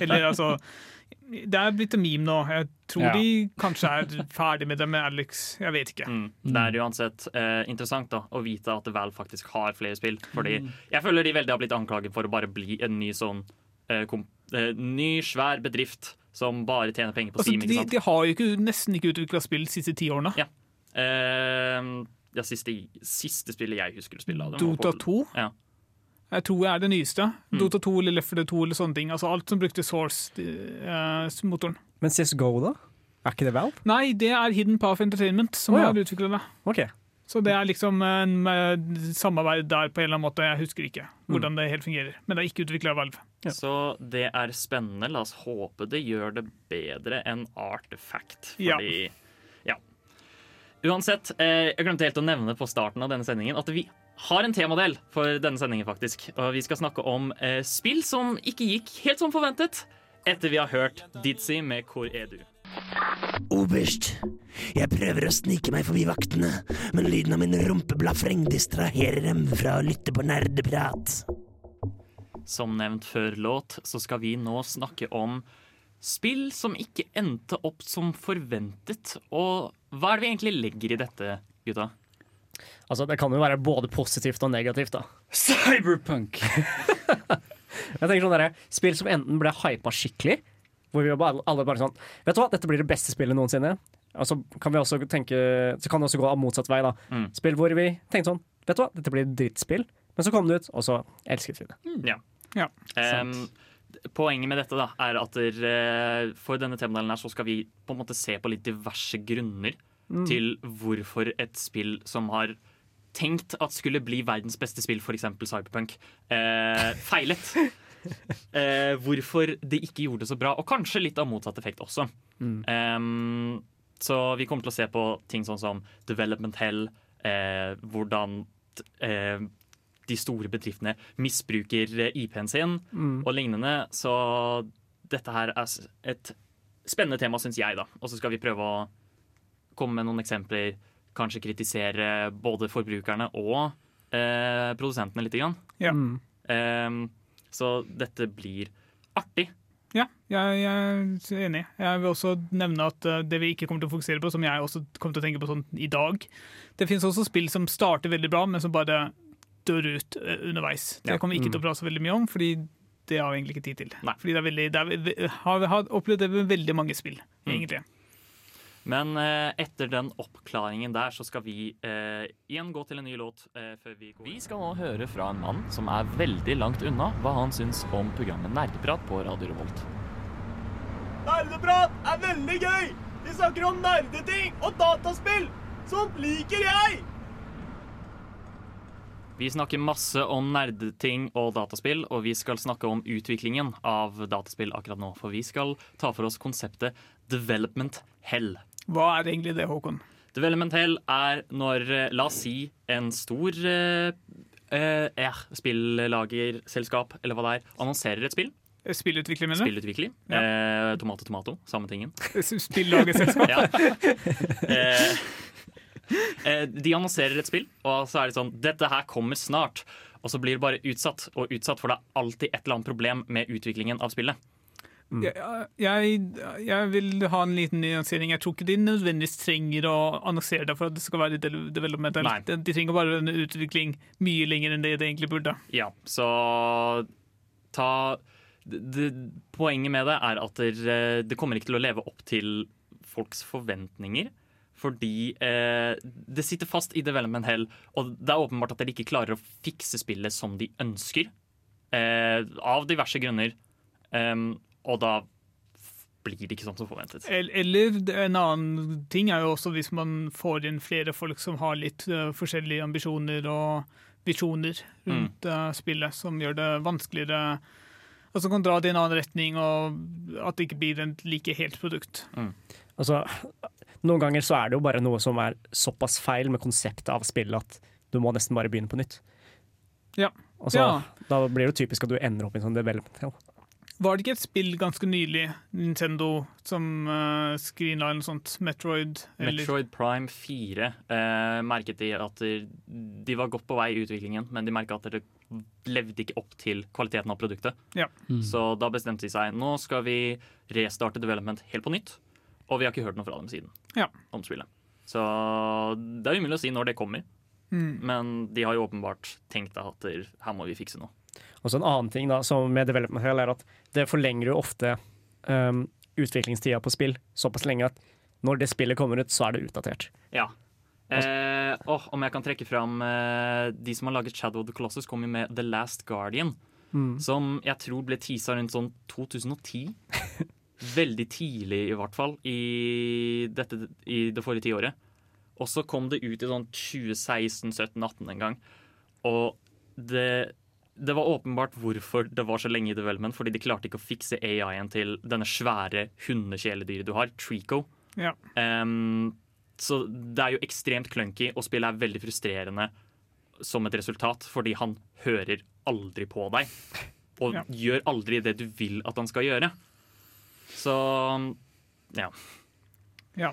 Eller altså Det er blitt en meme nå. Jeg tror Ja. de kanskje er ferdig med det med Alex. Jeg vet ikke. Mm. Det er uansett eh, interessant da, å vite at Val faktisk har flere spill. Fordi jeg føler de veldig har blitt anklaget for å bare bli en ny sånn eh, kom, eh, ny, svær bedrift som bare tjener penger på Altså, Steam. de, sant? de har jo ikke, nesten ikke utvikla spill de siste ti årene. Ja. Eh, ja, siste, siste spillet jeg husker å spille av dem. Dota 2 Ja. Jeg tror jeg er det nyeste. Mm. Dota 2 eller Left 4 2 eller sånne ting. Altså alt som brukte Source-motoren. Men CSGO, da? Er ikke det Valve? Nei, det er Hidden Path Entertainment som oh, ja. har utvikla det. Okay. Så det er liksom en eh, samarbeid der på en eller annen måte. Jeg husker ikke Mm. hvordan det helt fungerer. Men det er ikke utvikla av Valve. Så det er spennende. La oss håpe det gjør det bedre enn Artifact. Ja. Fordi Ja. Uansett, eh, jeg glemte helt å nevne på starten av denne sendingen at vi har en temadel for denne sendingen, faktisk. Og vi skal snakke om eh, spill som ikke gikk helt som forventet, etter vi har hørt Dizzie med 'Hvor er du'? Oberst, jeg prøver å snike meg forbi vaktene, men lyden av min rumpeblafreng distraherer dem fra å lytte på nerdeprat. Som nevnt før låt, så skal vi nå snakke om spill som ikke endte opp som forventet. Og hva er det vi egentlig legger i dette, gutta? Altså, det kan jo være både positivt og negativt, da. Cyberpunk! Jeg tenker sånn der, Spill som enten ble hypa skikkelig, hvor vi bare, alle bare sånn Vet du hva, dette blir det beste spillet noensinne. Og så kan vi også tenke Så kan det også gå av motsatt vei, da. Mm. Spill hvor vi tenkte sånn Vet du hva, dette blir et drittspill. Men så kom det ut, og så elsket vi det. Ja. Ja, Um, poenget med dette da, er at der, eh, for denne temadelen her så skal vi på en måte se på litt diverse grunner til hvorfor et spill som har tenkt at skulle bli verdens beste spill, f.eks. Cyberpunk, eh, feilet. Eh, hvorfor det ikke gjorde det så bra, og kanskje litt av motsatt effekt også. Em, så vi kommer til å se på ting sånn som development hell, eh, hvordan eh, de store bedriftene misbruker eh, IP-en sin og lignende. Så dette her er et spennende tema, syns jeg, da. Og så skal vi prøve å komme med noen eksempler. Kanskje kritisere både forbrukerne og eh, produsentene litt. Grann. Ja. Mm. Så dette blir artig. Ja, jeg, jeg er enig. Jeg vil også nevne at eh, det vi ikke kommer til å fokusere på, som jeg også kommer til å tenke på sånn i dag Det finnes også spill som starter veldig bra, men som bare dør ut eh, underveis. Det Ja. kommer vi ikke til å prate så veldig mye om, fordi det har vi egentlig ikke tid til. Fordi det er veldig, det er, har, har opplevd det med veldig mange spill, Mm. Men eh, etter den oppklaringen der, så skal vi eh, igjen gå til en ny låt. eh, før Vi går Vi skal nå høre fra en mann som er veldig langt unna hva han syns om programmet Nerdeprat på Radio Revolt. Nerdeprat er veldig gøy! Vi snakker om nerdeting og dataspill! Sånt liker jeg! Vi snakker masse om nerdeting og dataspill, og vi skal snakke om utviklingen av dataspill akkurat nå. For vi skal ta for oss konseptet development hell. Hva er egentlig det, Håkon? Development hell er når, eh, la oss si, en stor eh, eh, ja, spillagerselskap, eller hva det er, annonserer et spill. Spillutvikler, mener du? Spillutvikling. Eh, tomato, tomato. Samme tingen. Spillagerselskap? ja. eh, eh, de annonserer et spill, og så er det sånn Dette her kommer snart. Og så blir det bare utsatt og utsatt, for det er alltid et eller annet problem med utviklingen av spillet. Jeg, jeg, jeg vil ha en liten nyansering. Jeg tror ikke de nødvendigvis trenger å annonsere det for at det skal være de- developmental. De, de trenger bare en utvikling mye lenger enn det det egentlig burde. Ja, så ta det, Poenget med det er at det, det kommer ikke til å leve opp til folks forventninger. Fordi eh, det sitter fast i development hell, og det er åpenbart at dere ikke klarer å fikse spillet som de ønsker. Eh, av diverse grunner. Em, og da blir det ikke sånn som forventet. Eller en annen ting er jo også hvis man får inn flere folk som har litt uh, forskjellige ambisjoner og visjoner rundt eh, spillet, som gjør det vanskeligere og som kan dra det i en annen retning, og at det ikke blir et like helt produkt. Altså, noen ganger så er det jo bare noe som er såpass feil med konseptet av spillet at du må nesten bare begynne på nytt. Ja. Og så, Ja. Da blir det typisk at du ender opp i en sånn development hell. Var det ikke et spill ganske nylig, Nintendo, som uh, screenline eller sånt? Metroid? Eller? Metroid Prime 4 eh, merket de at de, de var godt på vei i utviklingen, men de merka at det levde ikke opp til kvaliteten av produktet. Ja. Mm. Så da bestemte de seg nå skal vi restarte development helt på nytt. Og vi har ikke hørt noe fra dem siden Ja. om spillet. Så det er umulig å si når det kommer. Mm. Men de har jo åpenbart tenkt at her må vi fikse noe. Og så En annen ting da, som med development hell er at det forlenger jo ofte um, utviklingstida på spill såpass lenge at når det spillet kommer ut, så er det utdatert. Ja. Eh, åh, om jeg kan trekke fram eh, De som har laget Shadow of the Colossus, kom jo med The Last Guardian. Mm. Som jeg tror ble teasa rundt sånn 2010. Veldig tidlig, i hvert fall, i, dette, i det forrige tiåret. Og så kom det ut i sånn 2016-17-18 en gang. Og det, det var åpenbart hvorfor det var så lenge i development. Fordi de klarte ikke å fikse AI-en til denne svære hundekjæledyret du har, Trico. Ja. Um, så det er jo ekstremt clunky, og spillet er veldig frustrerende som et resultat, fordi han hører aldri på deg. Og Ja. gjør aldri det du vil at han skal gjøre. Så ja. Ja.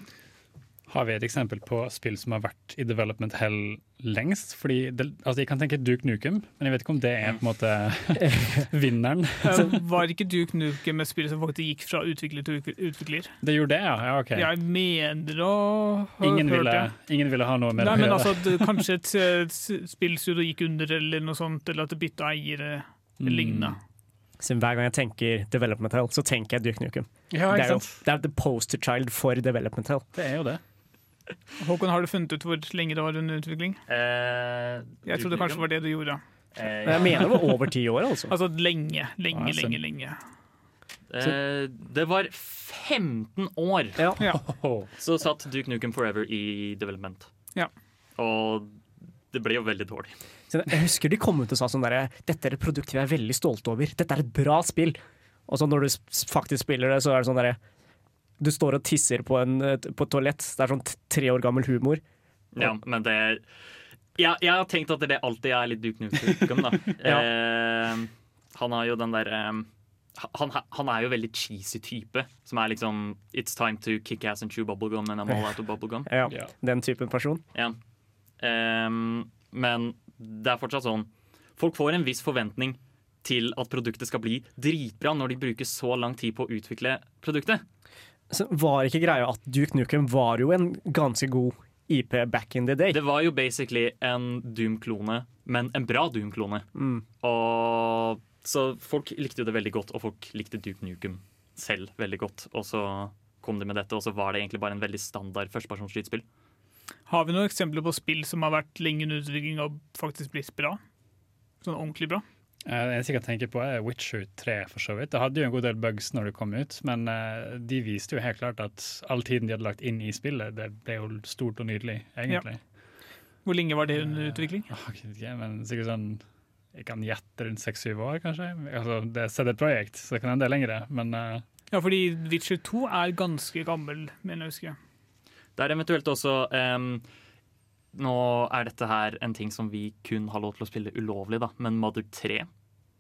Har vi et eksempel på spill som har vært i development hell lengst? Fordi det, altså Jeg kan tenke Duke Nukem, men jeg vet ikke om det er på en måte vinneren. Eh, var ikke Duke Nukem et spill som faktisk gikk fra utvikler til utvikler? Det gjorde det, ja? ja ok. Jeg mener å ha ingen, hørt ville, det. ingen ville ha noe med Nei, det å altså gjøre. Altså, det, Kanskje et et spillstudio gikk under, eller noe sånt, eller at det bytta eiere, Mm. lignende. Så hver gang jeg tenker development hell, så tenker jeg Duke Nukem. Ja, det, er jo, det er the poster child for development hell. Det er jo det. Håkon, har du funnet ut hvor lenge det var under utvikling? Eh, Jeg trodde kanskje det var det du gjorde. Eh, Jeg mener det var over ti år, altså. Altså lenge, lenge, Ja, lenge. lenge. Eh, det var 15 år Ja. så satt Duke Nukem Forever i development. Ja. Og det ble jo veldig dårlig. Jeg husker de kom ut og sa sånn derre Dette er et produkt vi er veldig stolte over. Dette er et bra spill. Og så når du faktisk spiller det, så er det sånn derre Du står og tisser på, en, eh, på et toalett. Det er sånn tre år gammel humor. Ja, men det ja, Jeg har tenkt at det alltid er litt Duke Nukem, da. eh, han har jo den derre han, han er jo veldig cheesy type, som er liksom It's time to kick ass and chew bubblegum and I'm all out of bubblegum. Ja, Den typen person. Ja. Ehm, men det er fortsatt sånn Folk får en viss forventning, til at produktet skal bli dritbra når de bruker så lang tid på å utvikle produktet. Så var ikke greia at Duke Nukem var jo en ganske god IP back in the day? Det var jo basically en Doom-klone, men en bra Doom-klone. Mm. Og Så folk likte jo det veldig godt, og folk likte Duke Nukem selv veldig godt. Og så kom de med dette, og så var det egentlig bare en veldig standard førstepersonsskytespill. Har vi noen eksempler på spill som har vært lenge under utvikling og faktisk blitt bra? Sånn ordentlig bra? Eh, Det eneste jeg kan tenke på, er Witcher 3, for så vidt. Det hadde jo en god del bugs når det kom ut, men eh, de viste jo helt klart at all tiden de hadde lagt inn i spillet, det ble jo stort og nydelig, egentlig. Hvor lenge var det under utvikling? Uh, okay, ikke, men sikkert sånn Jeg kan gjette rundt seks-syv år, kanskje. Altså, det er CD-projekt, så det kan hende det er lengre, men uh... Ja, fordi Witcher 2 er ganske gammel, mener jeg å huske. Det er eventuelt også em, Nå er dette her en ting som vi kun har lov til å spille ulovlig, da, men Mother 3,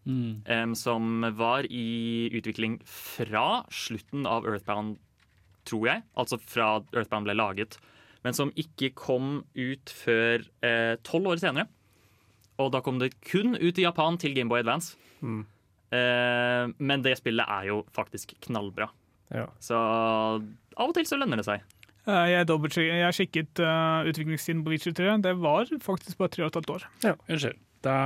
mm. um, som var i utvikling fra slutten av Earthbound, tror jeg, altså fra Earthbound ble laget, men som ikke kom ut før eh, tolv år senere. Og da kom det kun ut i Japan til Gameboy Advance. Mm. Eh, men det spillet er jo faktisk knallbra. Ja. Så av og til så lønner det seg. Eh, Jeg, jeg sjekket uh, utviklingstiden på Witcher 3. Det var faktisk bare tre og et halvt år. Unnskyld. Da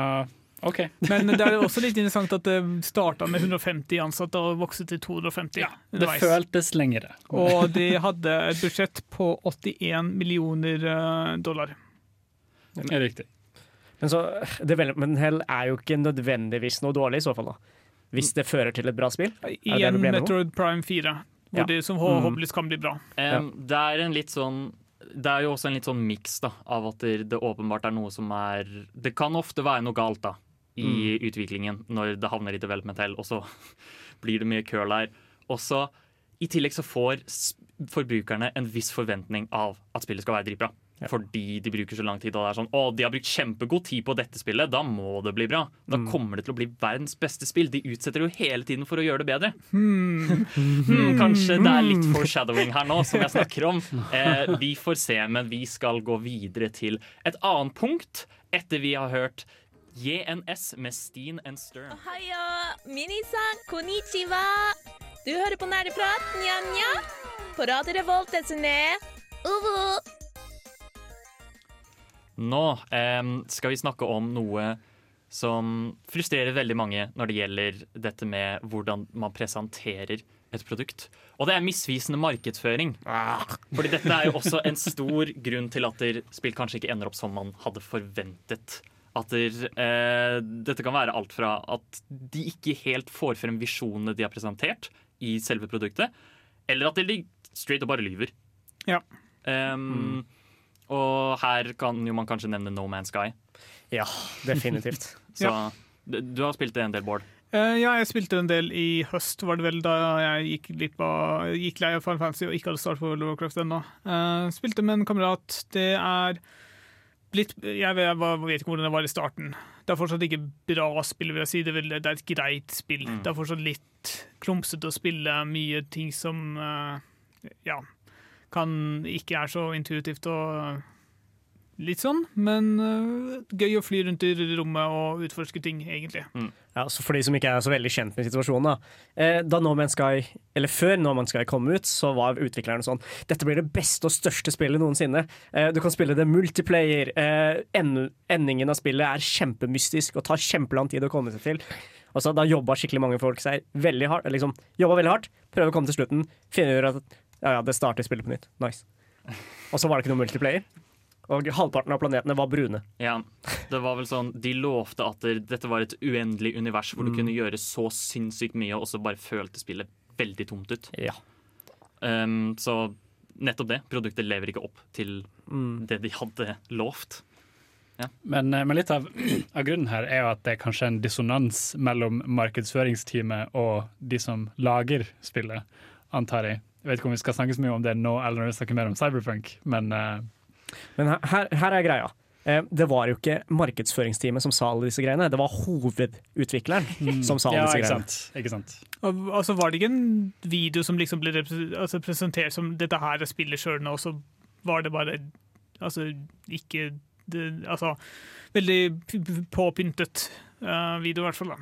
OK. Men det er også litt interessant at det starta med 150 ansatte og vokste til 250 Det underveis. føltes lengre. Og de hadde et budsjett på 81 millioner eh, dollar. Det er riktig. Men så, Development Hell er jo ikke nødvendigvis noe dårlig, i så fall. da. Hvis det fører til et bra spill. Igjen? Metroid Prime 4, hvor Ja. det som håpeligvis kan bli bra. Um, Det er en litt sånn det er jo også en litt sånn miks av at det, det åpenbart er noe som er Det kan ofte være noe galt da i utviklingen når det havner i development hell, og så blir det mye curl her. Og så I tillegg så får forbrukerne en viss forventning av at spillet skal være dritbra. Fordi de bruker så lang tid. Og det er sånn, å, de har brukt kjempegod tid på dette spillet, da må det bli bra. Da kommer det til å bli verdens beste spill. De utsetter jo hele tiden for å gjøre det bedre. Hmm, kanskje det er litt foreshadowing her nå, som jeg snakker om. Eh, vi får se, men vi skal gå videre til et annet punkt etter vi har hørt JNS med Steen and Stern. Ohayo, minisan, konnichiwa. Du hører på Nerdeprat, nja-nja. På Radio Revolt, desune. Uvu. Nå em, skal vi snakke om noe som frustrerer veldig mange når det gjelder dette med hvordan man presenterer et produkt. Og det er misvisende markedsføring. Fordi dette er jo også en stor grunn til at spill kanskje ikke ender opp som man hadde forventet. At der, eh, dette kan være alt fra at de ikke helt får frem visjonene de har presentert i selve produktet, eller at de straight og bare lyver. Ja. Em, Og her kan jo man kanskje nevne No Man's Sky. Ja, definitivt. Så Ja. du, du har spilt det en del, Bård. Eh, ja, jeg spilte en del i høst, var det vel, da jeg gikk, litt på, gikk lei av Final Fantasy og ikke hadde startet på World of Warcraft ennå. Uh, spilte med en kamerat. Det er blitt Jeg vet, jeg vet ikke hvordan det var i starten. Det er fortsatt ikke bra spill, vil jeg si. Det er, vel, det er et greit spill. Mm. Det er fortsatt litt klumsete å spille. Mye ting som uh, ja, kan ikke er så intuitivt og litt sånn. Men eh, gøy å fly rundt i rommet og utforske ting, egentlig. Ja, så For de som ikke er så veldig kjent med situasjonen, da. Eh, da No Man's Sky, eller Før No Man's Sky kom ut, så var utviklerne sånn Dette blir det beste og største spillet noensinne. Eh, du kan spille det multiplayer. Eh, end, endingen av spillet er kjempemystisk og tar kjempelang tid å komme seg til. Altså, Da jobba skikkelig mange folk seg veldig hardt. Liksom, jobba veldig hardt, prøve å komme til slutten, finner ut at ja, ja, det starter spillet på nytt. Nice. Og så var det ikke noe multiplayer. Og halvparten av planetene var brune. Ja, det var vel sånn De lovte at dette var et uendelig univers hvor du Mm. kunne gjøre så sinnssykt mye, og så bare følte spillet veldig tomt ut. Ja. Um, så nettopp det. Produktet lever ikke opp til Mm. det de hadde lovt. Men, eh, men litt av, av grunnen her er jo at det er kanskje en dissonans mellom markedsføringsteamet og de som lager spillet, antar jeg. Jeg vet ikke om vi skal snakke så mye om det nå eller når vi snakker mer om Cyberpunk, men uh... Men her, her, er greia. Eh, Det var jo ikke markedsføringsteamet som sa alle disse greiene, det var hovedutvikleren som sa alle Mm. ja, disse ikke greiene. sant. Ikke sant. Og, altså Var det ikke en video som liksom ble altså, presentert som 'dette her er spillet sjøl nå', så var det bare altså ikke det, Altså veldig påpyntet uh, video, i hvert fall. da.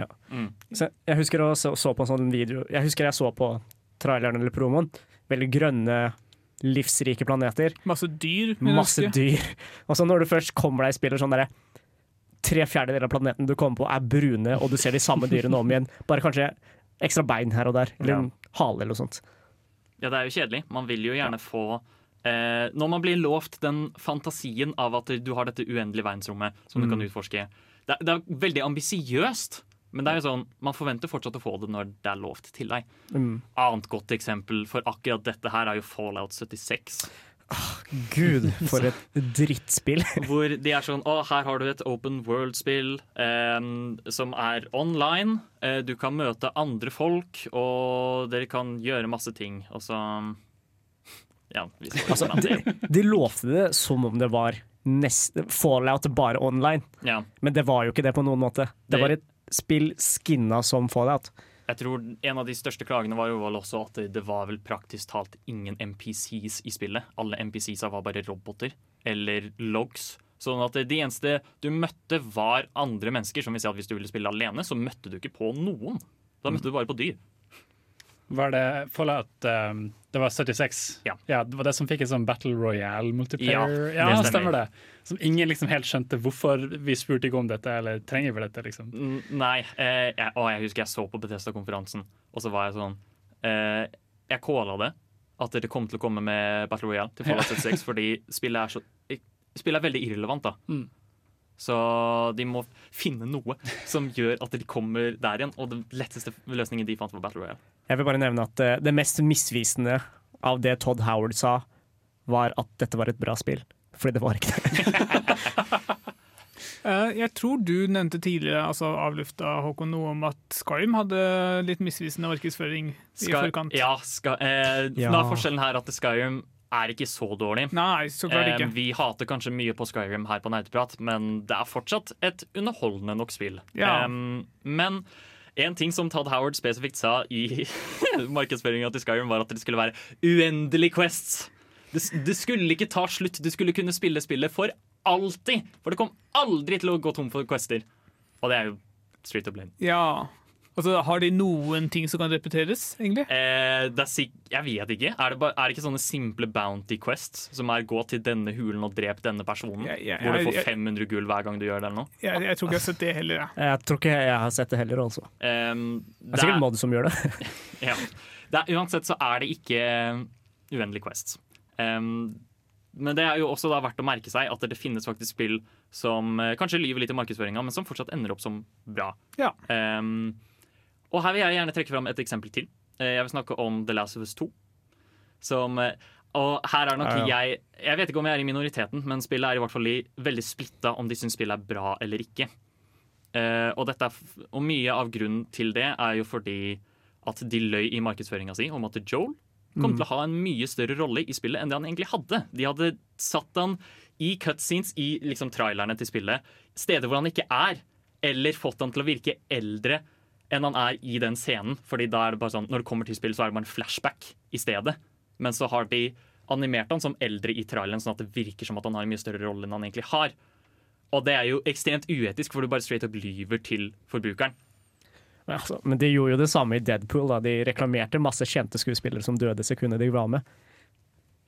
Ja. Mm. Så jeg husker jeg så, så på en sånn video Jeg husker jeg så på traileren eller promoen. Veldig grønne, livsrike planeter. Masse dyr. Masse dyr. Og så når du først kommer deg i spillet sånn derre Tre fjerdedeler av planeten du kommer på er brune, og du ser de samme dyrene om igjen. Bare kanskje ekstra bein her og der, eller Ja. en hale eller noe sånt. Ja, det er jo kjedelig. Man vil jo gjerne få eh, Når man blir lovt den fantasien av at du har dette uendelige verdensrommet som du Mm. kan utforske Det, det er veldig ambisiøst, men det er jo sånn, man forventer fortsatt å få det når det er lovt til deg. Mm. Annet godt eksempel for akkurat dette her er jo Fallout 76. Gud, for et drittspill. Hvor de er sånn Å, her har du et open world-spill eh, som er online. Eh, du kan møte andre folk, og dere kan gjøre masse ting. Og så Ja, Altså, de, de lovte det som om det var Nest, Fallout bare online, Ja. men det var jo ikke det på noen måte. Det Det- var et spill skinna som Fallout. Jeg tror En av de største klagene var jo vel også at det, var vel praktisk talt ingen NPCs i spillet. Alle NPCs var bare roboter eller logs. Sånn at de eneste du møtte, var andre mennesker. Som vil si at Hvis du ville spille alene, så møtte du ikke på noen. Da møtte du bare på dyr. Var det Fallout um, Det var 76? Ja. Det var det som fikk en sånn Battle Royale-multiplayer? Ja, Ja, det stemmer. det. Som ingen liksom helt skjønte hvorfor vi spurte ikke om dette, eller trenger vi dette, liksom. Nei. Eh, jeg, å, jeg husker jeg så på Bethesda-konferansen, og så var jeg sånn eh, Jeg calla det. At dere kom til å komme med Battle Royale til Fallout 76, fordi spillet er, så, spillet er veldig irrelevant. da Mm. Så de må finne noe som gjør at de kommer der igjen. Og den letteste løsningen de fant, var Battle Royale. Jeg vil bare nevne at eh, det mest misvisende av det Todd Howard sa, var at dette var et bra spill. Fordi det var ikke det. Eh, Jeg tror du nevnte tidligere, altså avlufta Håkon, noe om at Skyrim hadde litt misvisende markedsføring i Sky- forkant. Ja, Sky eh, Ja. Er forskjellen her at Skyrim er ikke så dårlig. Nei, så klart Eh, ikke. vi hater kanskje mye på Skyrim her på Nerdeprat, men det er fortsatt et underholdende nok spill. Ja. Em, men en ting som Todd Howard spesifikt sa i markedsføringa til Skyrim, var at det skulle være uendelig quests. Det, det skulle ikke ta slutt. Du skulle kunne spille spillet for alltid. For det kom aldri til å gå tom for quester. Og det er jo straight up lame. Ja. Altså, har de noen ting som kan repeteres, egentlig? Eh, det er sik jeg vet ikke. Er det, bare, er det ikke sånne simple bounty quests som er gå til denne hulen og drep denne personen? Ja, ja, hvor du får 500 gull hver gang du gjør det eller noe? Jeg, jeg tror ikke jeg har sett det heller. Ja. Jeg tror ikke jeg har sett det heller, altså. Um, Det er sikkert mod som gjør det. ja. det er, uansett så er det ikke uendelig quests. Um, men det er jo også da verdt å merke seg at det finnes faktisk spill som eh, kanskje lyver litt i markedsføringa, men som fortsatt ender opp som bra. Ja. Um, og her vil jeg gjerne trekke fram et eksempel til. Eh, Jeg vil snakke om The Last of Us 2. Som, eh, og her er nok Ja, ja. jeg Jeg vet ikke om jeg er i minoriteten, men spillet er i hvert fall i, veldig splitta om de syns spillet er bra eller ikke. Uh, og, dette og mye av grunnen til det er jo fordi at de løy i markedsføringa si om at Joel kom Mm. til å ha en mye større rolle i spillet enn det han egentlig hadde. De hadde satt han i cutscenes i liksom trailerne til spillet, steder hvor han ikke er, eller fått han til å virke eldre enn han er i den scenen. Fordi da er det bare sånn, Når det kommer til spill, så er det bare en flashback i stedet. Men så har de animert han som eldre i traileren, sånn at det virker som at han har en mye større rolle enn han egentlig har. Og det er jo ekstremt uetisk, for du bare straight up lyver til forbrukeren. Men Altså, men de gjorde jo det samme i Deadpool. Da. De reklamerte masse kjente skuespillere som døde sekundet de var med.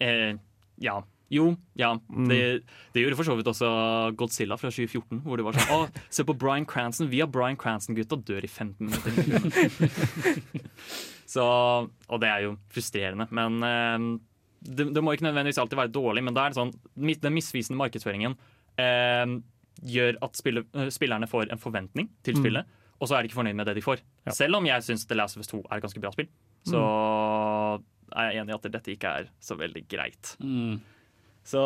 Eh, ja. Jo, ja. Mm. Det, det gjorde for så vidt også Godzilla fra 2014. Hvor det var sånn Å, se på Bryan Cranston. Vi har Bryan Cranston-gutta dør i 15 minutter. så, og det er jo frustrerende. Men eh, det, det må ikke nødvendigvis alltid være dårlig, men det er sånn den misvisende markedsføringen eh, gjør at spille, eh, spillerne får en forventning til Mm. spillet, og så er de ikke fornøyd med det de får. Ja. Selv om jeg syns The Last of Us 2 er et ganske bra spill, så er jeg enig i at dette ikke er så veldig greit. Så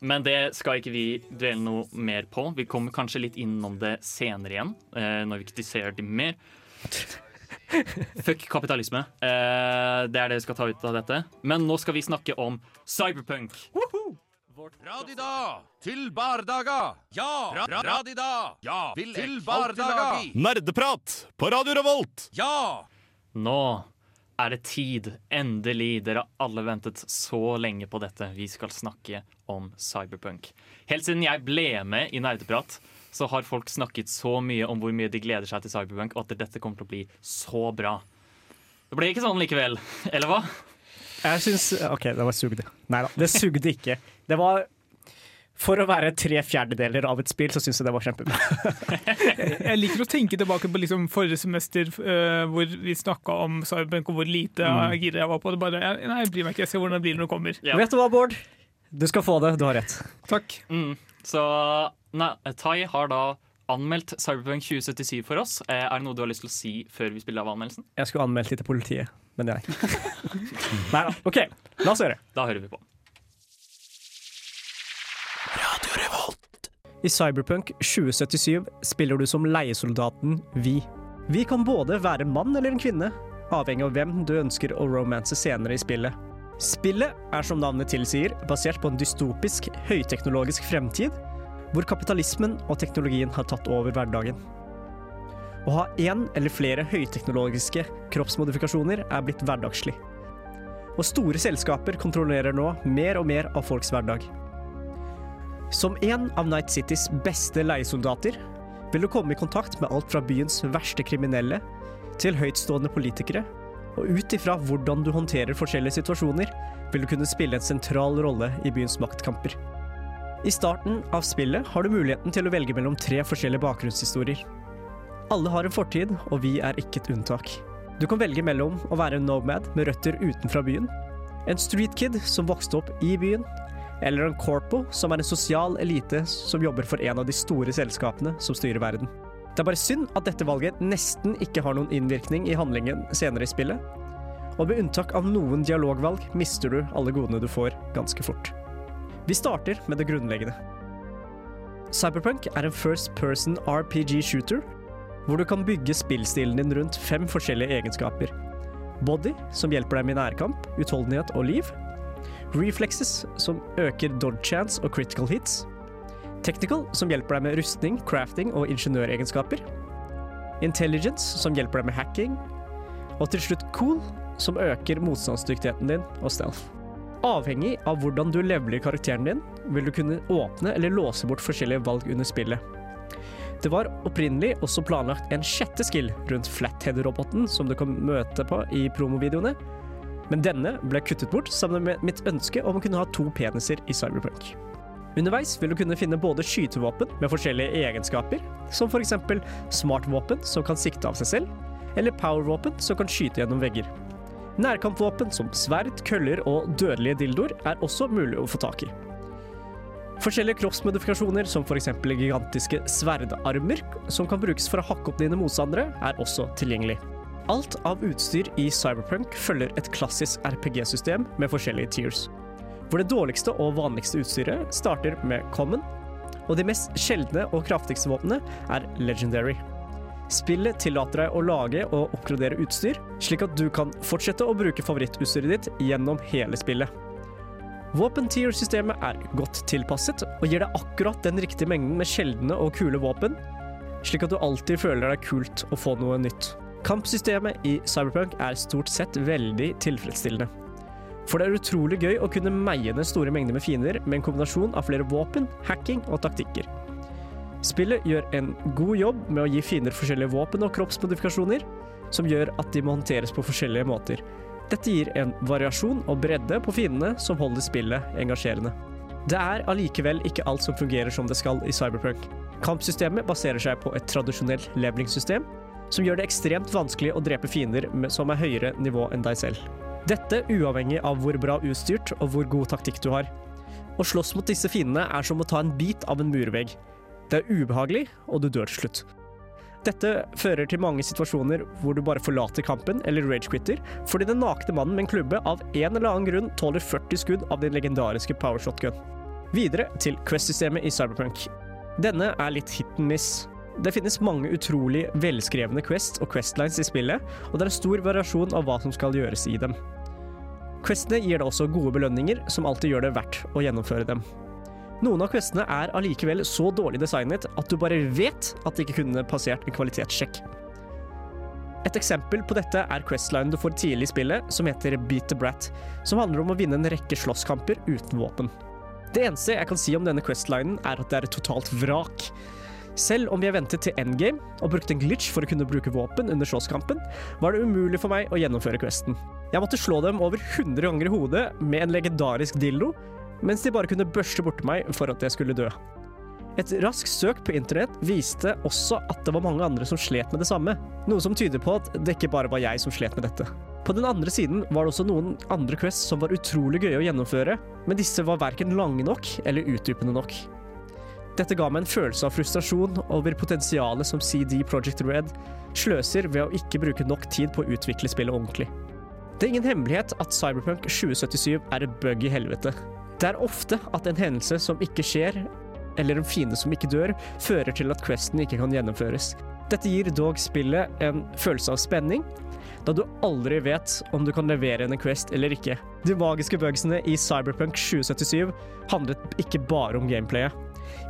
Men det skal ikke vi dvele noe mer på. Vi kommer kanskje litt innom det senere igjen, eh, når vi kritiserer det mer. Fuck kapitalisme. Eh, det er det vi skal ta ut av dette. Men nå skal vi snakke om cyberpunk. Radida til bardaga. Ja! Ra ra radida. Ja! Vil til bardaga. Nerdeprat på Radio Revolt! Ja! Nå er det tid. Endelig. Dere har alle ventet så lenge på dette. Vi skal snakke om cyberpunk. Helt siden jeg ble med i Nerdeprat, så har folk snakket så mye om hvor mye de gleder seg til Cyberpunk, og at dette kommer til å bli så bra. Det ble ikke sånn likevel, eller hva? Jeg syns OK, det var sugde. Nei da, det sugde ikke. Det var For å være tre fjerdedeler av et spill, så syns jeg det var kjempebra. Jeg liker å tenke tilbake på liksom forrige semester uh, hvor vi snakka om Cyberpunk og hvor lite Mm. gira jeg var på det. Bare, jeg, nei, jeg bryr meg ikke, jeg ser hvordan det blir når det kommer. Vet du hva, Bård? Du skal få det. Du har rett. Takk. Mm. Så nei, Tai har da anmeldt Cyberpunk 2077 for oss. Eh, Er det noe du har lyst til å si før vi spiller av anmeldelsen? Jeg skulle anmeldt det til politiet, men det er ikke. Nei da. OK, la oss høre. Da hører vi på. I Cyberpunk 2077 spiller du som leiesoldaten Vi. Vi kan både være mann eller en kvinne, avhengig av hvem du ønsker å romanse senere i spillet. Spillet er som navnet tilsier, basert på en dystopisk, høyteknologisk fremtid, hvor kapitalismen og teknologien har tatt over hverdagen. Å ha én eller flere høyteknologiske kroppsmodifikasjoner er blitt hverdagslig. Og store selskaper kontrollerer nå mer og mer av folks hverdag. Som en av Night Citys beste leiesoldater vil du komme i kontakt med alt fra byens verste kriminelle til høytstående politikere, og ut ifra hvordan du håndterer forskjellige situasjoner, vil du kunne spille en sentral rolle i byens maktkamper. I starten av spillet har du muligheten til å velge mellom tre forskjellige bakgrunnshistorier. Alle har en fortid, og vi er ikke et unntak. Du kan velge mellom å være en nomad med røtter utenfra byen, en street kid som vokste opp i byen, eller en corpo, som er en sosial elite som jobber for en av de store selskapene som styrer verden. Det er bare synd at dette valget nesten ikke har noen innvirkning i handlingen senere i spillet, og med unntak av noen dialogvalg mister du alle godene du får ganske fort. Vi starter med det grunnleggende. Cyberpunk er en first person RPG shooter, hvor du kan bygge spillstilen din rundt fem forskjellige egenskaper. Body, som hjelper deg med nærkamp, utholdenhet og liv. Reflexes, som øker dodge chance og critical hits. Technical, som hjelper deg med rustning, crafting og ingeniøregenskaper. Intelligence, som hjelper deg med hacking. Og til slutt cool, som øker motstandsdyktigheten din og stealth. Avhengig av hvordan du leveler karakteren din, vil du kunne åpne eller låse bort forskjellige valg under spillet. Det var opprinnelig også planlagt en sjette skill rundt Flathead-roboten som du kan møte på i promovideoene, men denne ble kuttet bort sammen med mitt ønske om å kunne ha to peniser i Cyberpunk. Underveis vil du kunne finne både skytevåpen med forskjellige egenskaper, som f.eks. smartvåpen som kan sikte av seg selv, eller powervåpen som kan skyte gjennom vegger. Nærkampvåpen som sverd, køller og dødelige dildoer er også mulig å få tak i. Forskjellige kroppsmodifikasjoner, som f.eks. gigantiske sverdarmer, som kan brukes for å hakke opp dine motstandere, er også tilgjengelig. Alt av utstyr i Cyberpunk følger et klassisk RPG-system med forskjellige tiers, hvor det dårligste og vanligste utstyret starter med common, og de mest sjeldne og kraftigste våpnene er legendary. Spillet tillater deg å lage og oppgradere utstyr, slik at du kan fortsette å bruke favorittutstyret ditt gjennom hele spillet. Våpen-tier-systemet er godt tilpasset og gir deg akkurat den riktige mengden med sjeldne og kule våpen, slik at du alltid føler deg kult å få noe nytt. Kampsystemet i Cyberpunk er stort sett veldig tilfredsstillende. For det er utrolig gøy å kunne meie ned store mengder med fiender med en kombinasjon av flere våpen, hacking og taktikker. Spillet gjør en god jobb med å gi fiender forskjellige våpen og kroppsmodifikasjoner, som gjør at de må håndteres på forskjellige måter. Dette gir en variasjon og bredde på fiendene som holder spillet engasjerende. Det er allikevel ikke alt som fungerer som det skal i Cyberpunk. Kampsystemet baserer seg på et tradisjonelt levelingssystem, som gjør det ekstremt vanskelig å drepe fiender som er høyere nivå enn deg selv. Dette uavhengig av hvor bra utstyrt og hvor god taktikk du har. Å slåss mot disse fiendene er som å ta en bit av en murvegg. Det er ubehagelig, og du dør til slutt. Dette fører til mange situasjoner hvor du bare forlater kampen eller ragequitter, fordi den nakne mannen med en klubbe av en eller annen grunn tåler 40 skudd av din legendariske power shotgun. Videre til Quest-systemet i Cyberpunk. Denne er litt hit and miss. Det finnes mange utrolig velskrevne quests og questlines i spillet, og det er stor variasjon av hva som skal gjøres i dem. Questene gir deg også gode belønninger, som alltid gjør det verdt å gjennomføre dem. Noen av questene er allikevel så dårlig designet at du bare vet at de ikke kunne passert en kvalitetssjekk. Et eksempel på dette er questlinen du får tidlig i spillet, som heter Beat the Brat, som handler om å vinne en rekke slåsskamper uten våpen. Det eneste jeg kan si om denne questlinen, er at det er et totalt vrak. Selv om jeg ventet til endgame og brukte en glitch for å kunne bruke våpen under slåsskampen, var det umulig for meg å gjennomføre questen. Jeg måtte slå dem over 100 ganger i hodet med en legendarisk dildo, mens de bare kunne børste borti meg for at jeg skulle dø. Et raskt søk på internett viste også at det var mange andre som slet med det samme, noe som tyder på at det ikke bare var jeg som slet med dette. På den andre siden var det også noen andre quests som var utrolig gøye å gjennomføre, men disse var verken lange nok eller utdypende nok. Dette ga meg en følelse av frustrasjon over potensialet som CD Project Red sløser ved å ikke bruke nok tid på å utvikle spillet ordentlig. Det er ingen hemmelighet at Cyberpunk 2077 er et bug i helvete. Det er ofte at en hendelse som ikke skjer, eller en fiende som ikke dør, fører til at questen ikke kan gjennomføres. Dette gir dog spillet en følelse av spenning, da du aldri vet om du kan levere en quest eller ikke. De magiske bugsene i Cyberpunk 2077 handlet ikke bare om gameplayet.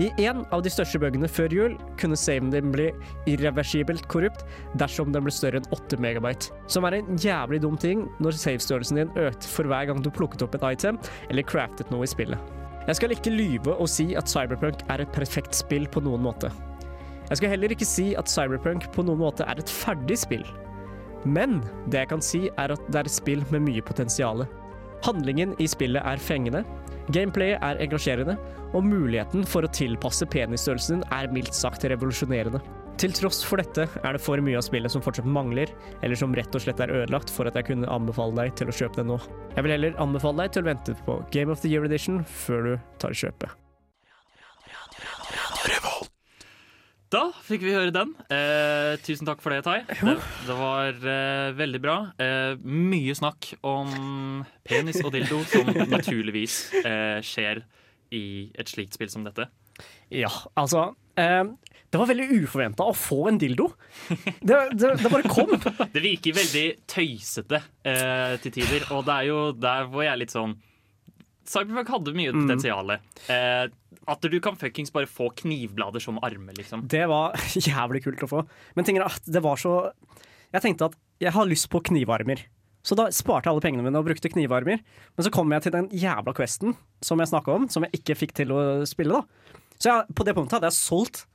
I en av de største bøkene før jul kunne saven din bli irreversibelt korrupt dersom den ble større enn 8 megabyte, som er en jævlig dum ting når savestørrelsen din økte for hver gang du plukket opp et item eller craftet noe i spillet. Jeg skal ikke lyve og si at Cyberpunk er et perfekt spill på noen måte. Jeg skal heller ikke si at Cyberpunk på noen måte er et ferdig spill. Men det jeg kan si, er at det er et spill med mye potensial. Handlingen i spillet er fengende, gameplayet er engasjerende, og muligheten for å tilpasse penisstørrelsen din er mildt sagt revolusjonerende. Til tross for dette er det for mye av spillet som fortsatt mangler, eller som rett og slett er ødelagt for at jeg kunne anbefale deg til å kjøpe det nå. Jeg vil heller anbefale deg til å vente på Game of the Year Edition før du tar kjøpet. Da fikk vi høre den. Eh, tusen takk for det, Tai. Det, det var eh, veldig bra. Eh, mye snakk om penis og dildo, som naturligvis eh, skjer i et slikt spill som dette. Ja, altså eh, Det var veldig uforventa å få en dildo. Det, det, det bare kom. Det virker veldig tøysete eh, til tider, og det er jo der hvor jeg er litt sånn Cyberpunk hadde mye Mm. potensial. Eh, at du kan fuckings bare få knivblader som armer, liksom. Det var jævlig kult å få. Men tingen er at det var så Jeg tenkte at jeg har lyst på knivarmer. Så da sparte jeg alle pengene mine og brukte knivarmer. Men så kom jeg til den jævla questen som jeg snakka om, som jeg ikke fikk til å spille. da Så jeg, på det punktet hadde jeg solgt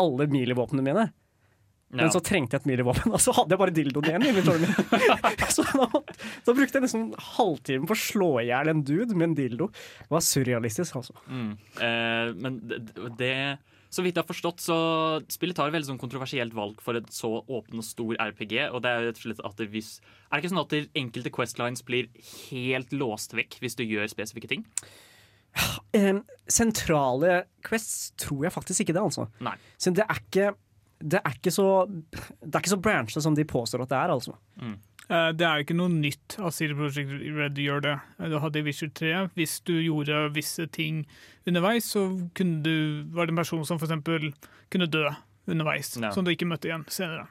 alle milivåpnene mine. Men så trengte jeg et milivåpen, og så hadde jeg bare dildoen igjen. i min. så da, da brukte jeg nesten en halvtime på å slå i hjel en dude med en dildo. Det var surrealistisk, altså. Mm. Eh, men det, Så vidt jeg har forstått, så spillet tar et veldig sånn kontroversielt valg for et så åpen og stor RPG. Og det er rett og slett at det hvis Er det ikke sånn at det enkelte questlines blir helt låst vekk hvis du gjør spesifikke ting? Eh, sentrale quests tror jeg faktisk ikke det, altså. Nei. Så det er ikke det er ikke så Det er ikke så branchet som de påstår at det er, altså. Eh, Det er jo ikke noe nytt at CD Projekt Red gjør det. Eh, Du hadde Witcher 3. Hvis du gjorde visse ting underveis, så kunne du, var det en person som f.eks. kunne dø underveis, no. som du ikke møtte igjen senere.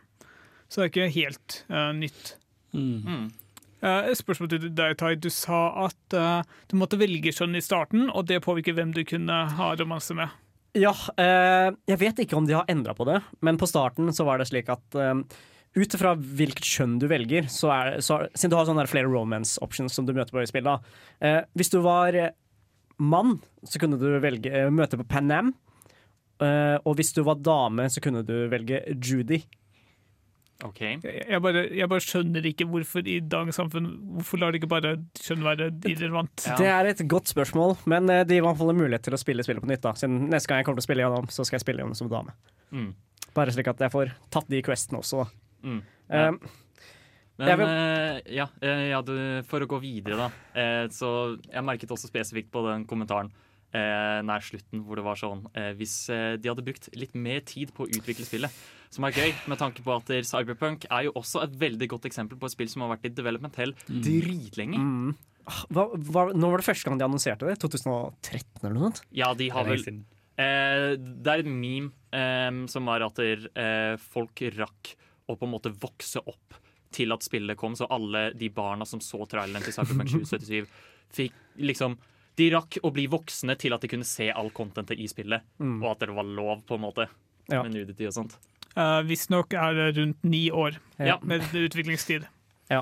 Så det er ikke helt uh, nytt. Mm. Eh, et spørsmål til deg, Tai. Du sa at uh, du måtte velge skjønn i starten, og det påvirker hvem du kunne ha romanse med. Ja, eh, jeg vet ikke om de har endra på det, men på starten så var det slik at eh, ut ifra hvilket kjønn du velger, så er, så, siden du har sånne flere romance options som du møter på spillet, da. Eh, hvis du var eh, mann, så kunne du velge, eh, møte på Panam. Eh, og hvis du var dame, så kunne du velge Judy. OK. Jeg, bare, jeg bare skjønner ikke hvorfor i dagens samfunn Hvorfor lar de ikke bare kjønn være irrelevant? Det er et godt spørsmål, men eh, de gir i hvert fall mulighet til å spille spillet på nytt. da Siden Neste gang jeg kommer til å spille gjennom, så skal jeg spille gjennom som dame. Mm. Bare slik at jeg får tatt de questene også. da Mm. Eh, Men vil- uh, ja, ja du, for å gå videre, da. Uh, så jeg merket også spesifikt på den kommentaren nær slutten hvor det var sånn eh, Hvis eh, de hadde brukt litt mer tid på å utvikle spillet, som er gøy, med tanke på at Cyberpunk er jo også et veldig godt eksempel på et spill som har vært i development hell dritlenge. Mm. Hva, hva, nå var det første gang de annonserte det? 2013 eller noe sånt? Ja, de har vel eh, Det er et meme eh, som var at der, eh, folk rakk å på en måte vokse opp til at spillet kom, så alle de barna som så traileren til Cyberpunk 2077, fikk liksom De rakk å bli voksne til at de kunne se all contentet i spillet, Mm. og at det var lov, på en måte, Ja. med nudity og sånt. Uh, Visstnok er det rundt ni år Ja. med utviklingstid. Ja.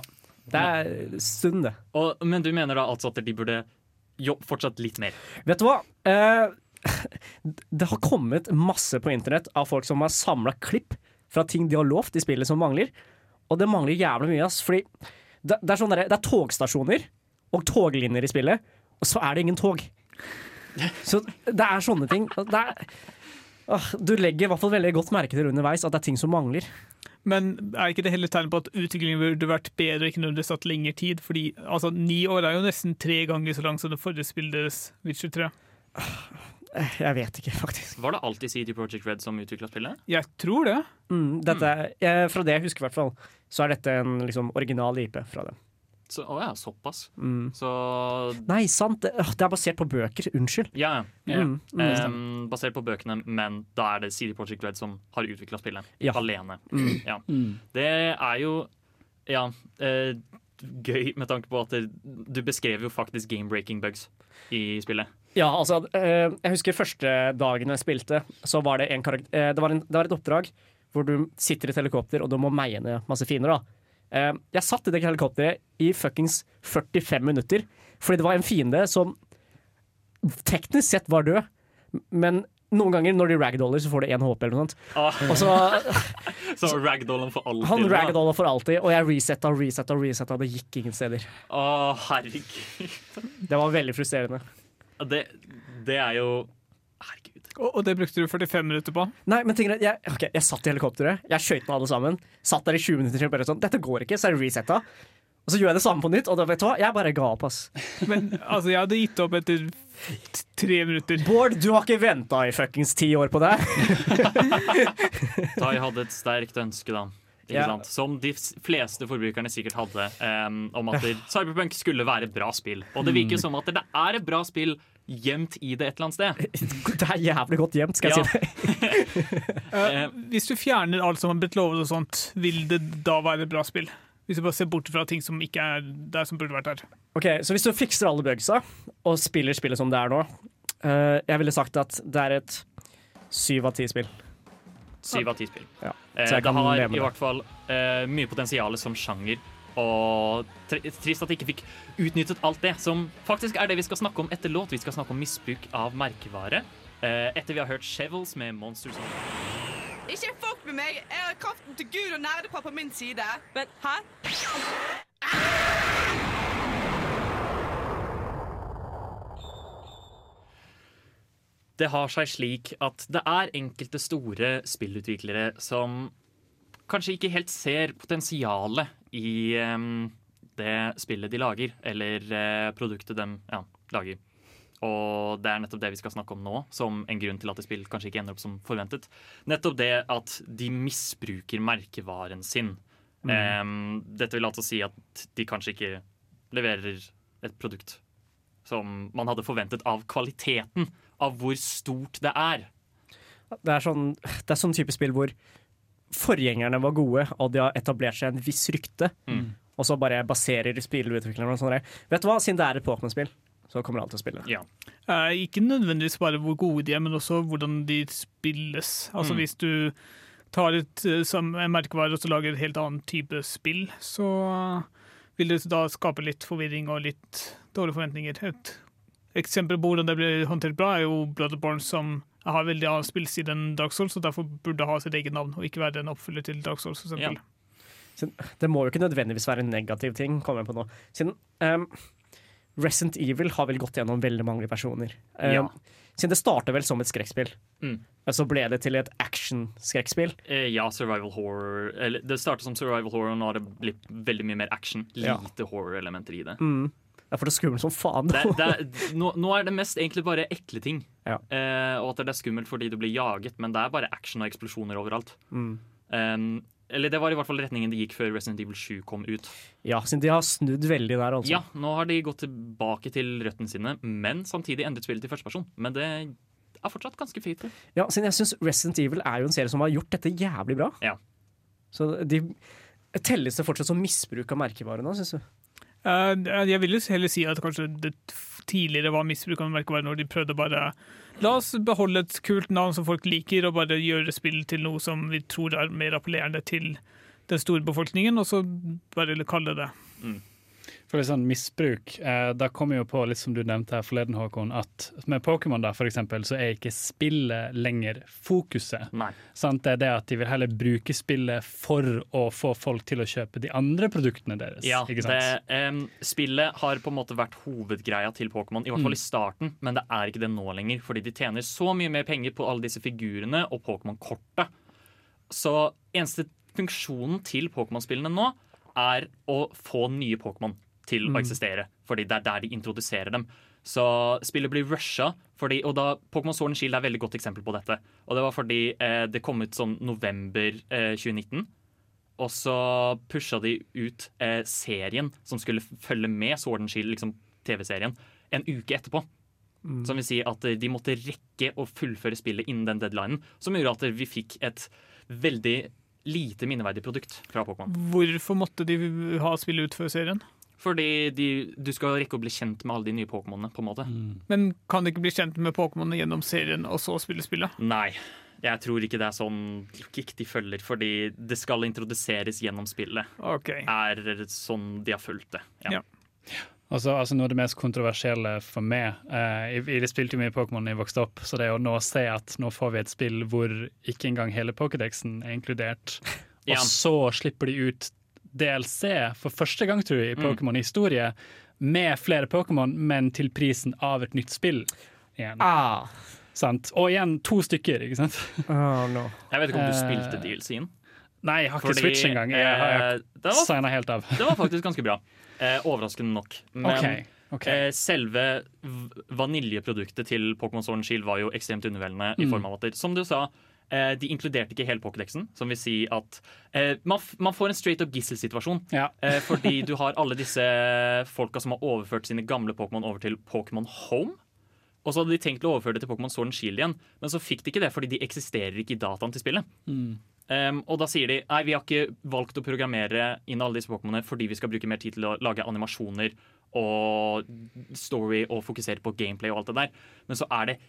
Det er stund, det. Og, men du mener da altså at de burde jobbe fortsatt litt mer? Vet du hva? Uh, Det har kommet masse på internett av folk som har samla klipp fra ting de har lovt i spillet som mangler. Og det mangler jævlig mye, ass. Fordi det, det, er sånn der, det er togstasjoner og toglinjer i spillet, så er det ingen tog. Så det er sånne ting. Det er, åh, du legger i hvert fall veldig godt merke til underveis at det er ting som mangler. Men er ikke det heller tegn på at utviklingen burde vært bedre og ikke nødvendigvis tatt lengre tid? Fordi altså, ni år er jo nesten tre ganger så langt som det forrige spillet deres, Witcher 3. Eh, Jeg vet ikke, faktisk. Var det alltid CD Projekt Red som utvikla spillet? Jeg tror det. Mm, dette, jeg, fra det jeg husker, i hvert fall, så er dette en liksom, original IP fra dem. Så, å ja, såpass. Mm. Så Nei, sant! Det, er basert på bøker. Unnskyld. Ja, ja. Mm, mm. Em, basert på bøkene, men da er det CD Projekt Red som har utvikla spillet. Ja. Alene. Mm. Ja. Mm. Det er jo ja, Uh, gøy med tanke på at det, du beskrev jo faktisk game-breaking bugs i spillet. Ja, altså, eh, jeg husker første dagen jeg spilte, så var det en karakter eh, det, var en, det var et oppdrag hvor du sitter i et helikopter og du må meie ned masse fiender. da. Eh, jeg satt i det helikopteret i fuckings 45 minutter, fordi det var en fiende som teknisk sett var død, men noen ganger når de ragdoller, så får du én HP eller noe sånt. Ah. Så Så ragdollen for alltid. Han da. ragdoller for alltid, og jeg resetta og resetta og resetta, det gikk ingen steder. Å, herregud. Det var veldig frustrerende. Det, det er jo Og, og det brukte du 45 minutter på? Nei, men tingene, jeg, ok, jeg satt i helikopteret, jeg skøyt med alle sammen. Satt der i 20 minutter og bare sånn Dette går ikke, så er det resetta. Og så gjør jeg det samme på nytt, og da vet du hva, jeg bare ga opp, ass. Men altså, jeg hadde gitt opp etter tre minutter. Bård, du har ikke venta i fuckings ti år på det? Tai hadde et sterkt ønske, da. Sant? Som de fleste forbrukerne sikkert hadde, um, om at Cyberpunk skulle være et bra spill. Og det virker som at det er et bra spill gjemt i det et eller annet sted. Det er jævlig godt gjemt, skal jeg Ja. si det. uh, hvis du fjerner alt som har blitt lovet og sånt, vil det da være et bra spill? Hvis du bare ser bort fra ting som ikke er der som burde vært der. Ok, Så hvis du fikser alle bugsa, og spiller spillet som det er nå uh, Jeg ville sagt at det er et syv av ti spill. Syv av ti spill. Ja, Eh, det har i hvert fall eh, mye potensial som sjanger. Og trist at de ikke fikk utnyttet alt det, som faktisk er det vi skal snakke om etter låt. Vi skal snakke om misbruk av merkevare. Eh, etter vi har hørt Shevels med Monsters Ikke fuck med meg! Jeg har kraften til Gud og nerdepar på min side. Men hæ? Det har seg slik at det er enkelte store spillutviklere som kanskje ikke helt ser potensialet i det spillet de lager, eller eh, produktet de ja, lager. Og det er nettopp det vi skal snakke om nå, som en grunn til at et spill kanskje ikke ender opp som forventet. Nettopp det at de misbruker merkevaren sin. Mm. Um, dette vil altså si at de kanskje ikke leverer et produkt som man hadde forventet av kvaliteten, av hvor stort det er. Det er sånn, det er sånn type spill hvor forgjengerne var gode, og de har etablert seg en viss rykte. Mm. Og så bare baserer spillutviklerne og sånn. Vet du hva, siden det er et Pokémon-spill, så kommer alle til å spille. Ja. Eh, ikke nødvendigvis bare hvor gode de er, men også hvordan de spilles. Altså Mm. Hvis du tar et eh, som en merkevare og så lager et helt annen type spill, så vil det da skape litt forvirring og litt dårlige forventninger. Et eksempel på hvordan det blir håndtert bra, er jo Bloodborne, som har veldig annen spillside enn Dark Souls, og derfor burde ha sitt eget navn, og ikke være en oppfyller til Dark Souls. For eksempel. ja. det må jo ikke nødvendigvis være en negativ ting, kommer jeg på nå. Siden um, Resident Evil har vel gått gjennom veldig mange personer. Um, Ja. Siden det startet vel som et skrekkspill, Mm. så ble det til et action-skrekkspill. Eh, ja, survival horror eller, Det startet som survival horror, og nå har det blitt veldig mye mer action. Ja. Lite horror-elementer i det. Mm. Det er for det er skummelt som faen. det, det er, nå, nå er det mest egentlig bare ekle ting. Ja. Eh, og at det er skummelt fordi du blir jaget, men det er bare action og eksplosjoner overalt. Mm. Um, eller det var i hvert fall retningen det gikk før Resident Evil 7 kom ut. Ja, siden de har snudd veldig der, altså. Ja, nå har de gått tilbake til røttene sine, men samtidig endret spillet til førsteperson. Men det er fortsatt ganske fint. Ja, siden jeg syns Resident Evil er jo en serie som har gjort dette jævlig bra. Ja. Så de Telles det fortsatt som misbruk av merkevare nå, syns du? Eh, jeg vil jo heller si at kanskje det tidligere var misbruk av merkevare når de prøvde bare La oss beholde et kult navn som folk liker, og bare gjøre spill til noe som vi tror er mer appellerende til den store befolkningen, og så bare kalle det det. For litt sånn misbruk, eh, da kommer jo på litt som du nevnte her forleden, Håkon, at med Pokémon da, for eksempel, så er ikke spillet lenger fokuset. Nei. Sant? Det er det at de vil heller bruke spillet for å få folk til å kjøpe de andre produktene deres. Ja, det, um, spillet har på en måte vært hovedgreia til Pokémon, i hvert fall Mm. i starten, men det er ikke det nå lenger, fordi de tjener så mye mer penger på alle disse figurene og Pokémon-kortet. Så eneste funksjonen til Pokémon-spillene nå er å få nye Pokémon til Mm. å eksistere, fordi det er der de introduserer dem. Så spillet blir rusha, fordi, og da Pokémon Sword and Shield er et veldig godt eksempel på dette. Og det var fordi eh, det kom ut sånn november eh, 2019. Og så pusha de ut eh, serien som skulle følge med Sword and Shield, liksom TV-serien, en uke etterpå. Mm. Som vil si at eh, de måtte rekke å fullføre spillet innen den deadlinen. Som gjorde at vi fikk et veldig lite minneverdig produkt fra Pokémon. Hvorfor måtte de ha spillet ut før serien? Fordi de, du skal rekke å bli kjent med alle de nye Pokémonene, på en måte. Men kan du ikke bli kjent med Pokémonene gjennom serien og så spille spillet? Nei. Jeg tror ikke det er sånn logikk de følger, fordi det skal introduseres gjennom spillet. Okay. Er sånn de har fulgt det. Ja. Altså, altså Noe av det mest kontroversielle for meg eh, Jeg, jeg spilte jo mye Pokémon da jeg vokste opp, så det er å nå se at nå får vi et spill hvor ikke engang hele Pokédexen er inkludert, og Ja. så slipper de ut DLC for første gang, tror jeg, i Mm. Pokémon-historie, med flere Pokémon, men til prisen av et nytt spill. Igjen. Ah. Sant? Og igjen to stykker, ikke sant? Jeg vet ikke om du Eh, spilte DLC-en? Nei, jeg har ikke Fordi, Switch engang. Jeg har eh, signa helt av. Det var faktisk ganske bra. Eh, overraskende nok. Men okay, okay. Eh, selve vaniljeproduktet til Pokémon Sword and Shield var jo ekstremt underveldende. i Mm. form av at, det- Som du sa, eh, de inkluderte ikke hele Pokédexen, som vil si at eh, man, man får en straight up gisselsituasjon. Eh, fordi du har alle disse folka som har overført sine gamle Pokémon over til Pokémon Home. Og så hadde de tenkt å overføre det til Pokémon Sword and Shield igjen, men så fikk de ikke det fordi de eksisterer ikke i dataen til spillet. Mm. Um, og da sier de nei, vi har ikke valgt å programmere inn alle disse Pokémonene fordi vi skal bruke mer tid til å lage animasjoner og story og fokusere på gameplay og alt det der. Men så er det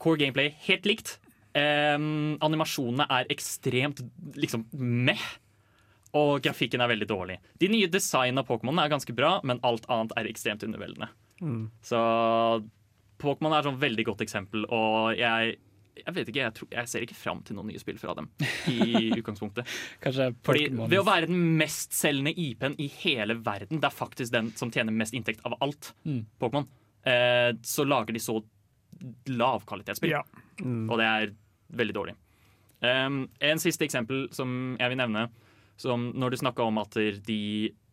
core gameplay helt likt. Animasjonene er ekstremt liksom meh. Og grafikken er veldig dårlig. De nye designene av Pokémon er ganske bra, men alt annet er ekstremt underveldende. Mm. Så Pokémon er et sånn veldig godt eksempel, og jeg jeg vet ikke, jeg, tror, jeg ser ikke fram til noen nye spill fra dem. I utgangspunktet Kanskje Fordi Ved å være den mestselgende IP-en i hele verden, det er faktisk den som tjener mest inntekt av alt, Mm. Pokémon, eh, så lager de så lavkvalitetsspill. Ja. Og det er veldig dårlig. Um, en siste eksempel som jeg vil nevne, som når du snakka om at de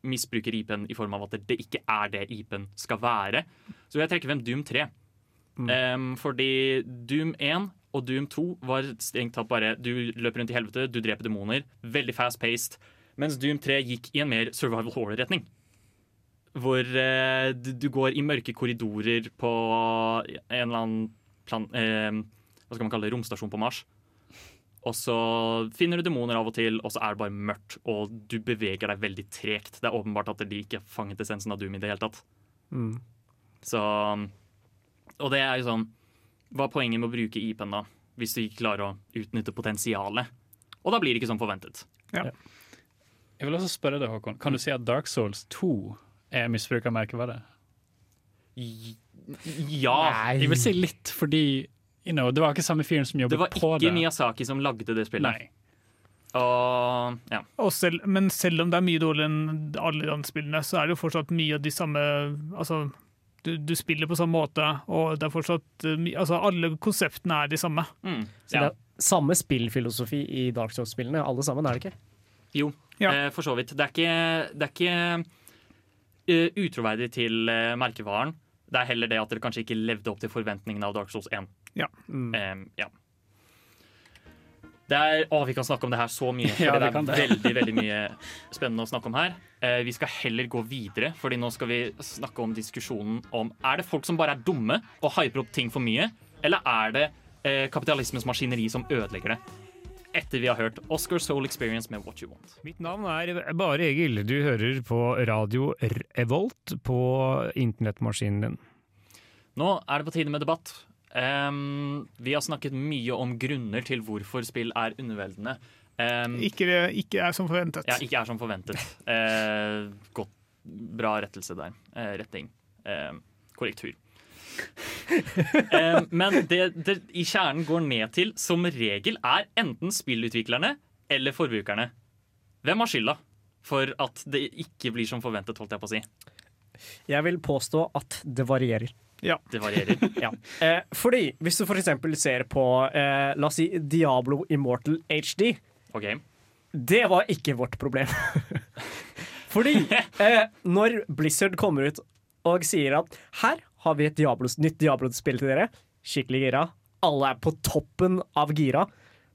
misbruker IP-en i form av at det ikke er det IP-en skal være, så vil jeg trekke frem Doom 3. Um, fordi Doom 1 og Doom 2 var strengt tatt bare Du løper rundt i helvete, du dreper demoner. Veldig fast-paced. Mens Doom 3 gikk i en mer survival horror-retning. Hvor eh, du, du går i mørke korridorer på en eller annen plan, eh, Hva skal man kalle det? Romstasjon på Mars. Og så finner du demoner av og til, og så er det bare mørkt. Og du beveger deg veldig tregt. Det er åpenbart at de ikke har fanget essensen av Doom i det hele tatt. Mm. Så Og det er jo sånn Hva er poenget med å bruke IP-en da, hvis du ikke klarer å utnytte potensialet? Og da blir det ikke som forventet. Jeg vil også spørre deg, Håkon. Kan du si at Dark Souls 2 er misbruk av merkevare? Ja. Jeg vil si litt, fordi you know, det var ikke samme fyren som jobbet på Det Det var ikke det. Miyazaki som lagde det spillet. Nei. Og ja. Og selv, men selv om det er mye dårligere enn alle de andre spillene, så er det jo fortsatt mye av de samme Altså, du, du spiller på samme måte, og det er fortsatt eh, Altså, alle konseptene er de samme. Så det er samme spillfilosofi i Dark Souls-spillene, alle sammen, er det ikke? Jo, eh, for så vidt. Det er ikke, det er ikke utroverdig til eh, merkevaren. Det er heller det at dere kanskje ikke levde opp til forventningene av Dark Souls 1. Ja. Eh, ja. Det er, å, vi kan snakke om det her så mye, for Ja, det er det. veldig veldig mye spennende å snakke om her. Uh, vi skal heller gå videre, Fordi nå skal vi snakke om diskusjonen om Er det folk som bare er dumme og hyper opp ting for mye, eller er det uh, kapitalismens maskineri som ødelegger det? Etter vi har hørt Oscar Soul Experience med What You Want. Mitt navn er Bare Egil. Du hører på radio Revolt på internettmaskinen din. Nå er det på tide med debatt. Um, vi har snakket mye om grunner til hvorfor spill er underveldende. Um, Ikke, ikke er som forventet. ja, ikke er som forventet. Uh, godt bra rettelse der. Uh, retting. Uh, korrektur. eh, men det det i kjernen går ned til, som regel, er enten spillutviklerne eller forbrukerne. Hvem har skylda for at det ikke blir som forventet, holdt jeg på å si? Jeg vil påstå at det varierer. Ja. Det varierer. ja. eh, fordi hvis du eksempel ser på eh, la oss si Diablo Immortal HD, okay. det var ikke vårt problem. fordi eh, når Blizzard kommer ut og sier at her har vi et Diablo, nytt Diablo-spill til dere, skikkelig gira, alle er på toppen av gira,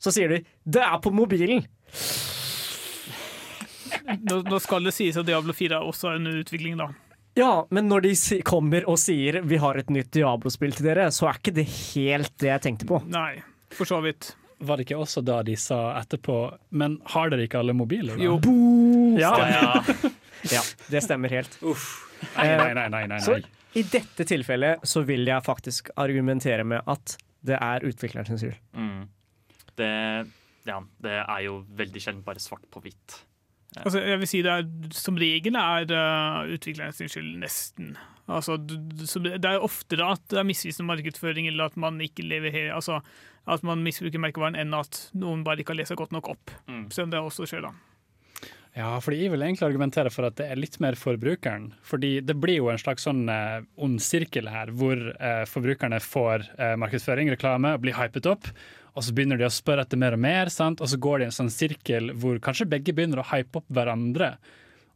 så sier de det er på mobilen. Nå, nå skal det sies at Diablo 4 er også en utvikling, da. Ja, men når de si kommer og sier vi har et nytt Diablo-spill til dere, så er ikke det helt det jeg tenkte på. Nei, for så vidt. Var det ikke også da de sa etterpå Men har dere ikke alle mobiler? Da? Jo. Ja. Ja. ja, det stemmer helt. Nei, nei, nei, nei, nei, Så. I dette tilfellet så vil jeg faktisk argumentere med at det er utvikleren sin skyld. Mm. Det, ja, det er jo veldig sjelden bare svart på hvitt. Altså, jeg vil si det er, Som regel er uh, utvikleren sin skyld, nesten. Altså, det er oftere at det er misvisende markedsføring, eller at man ikke lever her, altså, at man misbruker merkevaren, enn at noen bare ikke har lest seg godt nok opp. Mm. Selv om det også skjer, da. Ja, fordi jeg vil egentlig argumentere for at det er litt mer forbrukeren. Fordi det blir jo en slags sånn eh, ond sirkel her, hvor eh, forbrukerne får eh, markedsføring, reklame, blir hypet opp, og så begynner de å spørre etter mer og mer, sant? og så går det i en sånn sirkel hvor kanskje begge begynner å hype opp hverandre.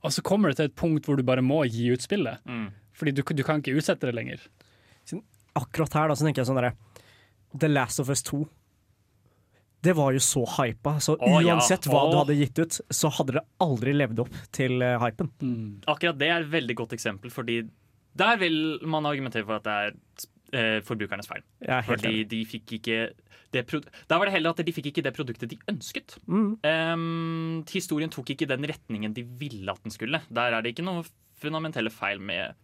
Og så kommer det til et punkt hvor du bare må gi ut spillet. Mm. Fordi du, du kan ikke utsette det lenger. Akkurat her da, så tenker jeg sånn derre The Last of Us 2. Det var jo så hypa, så Å, ja. uansett hva du hadde gitt ut, så hadde det aldri levd opp til eh, hypen. Akkurat det er et veldig godt eksempel, fordi der vil man argumentere for at det er eh, forbrukernes feil. Er Fordi de fikk ikke det Der var det heller at de fikk ikke det produktet de ønsket. Mm. Um, historien tok ikke den retningen de ville at den skulle. Der er det ikke noe fundamentelle feil med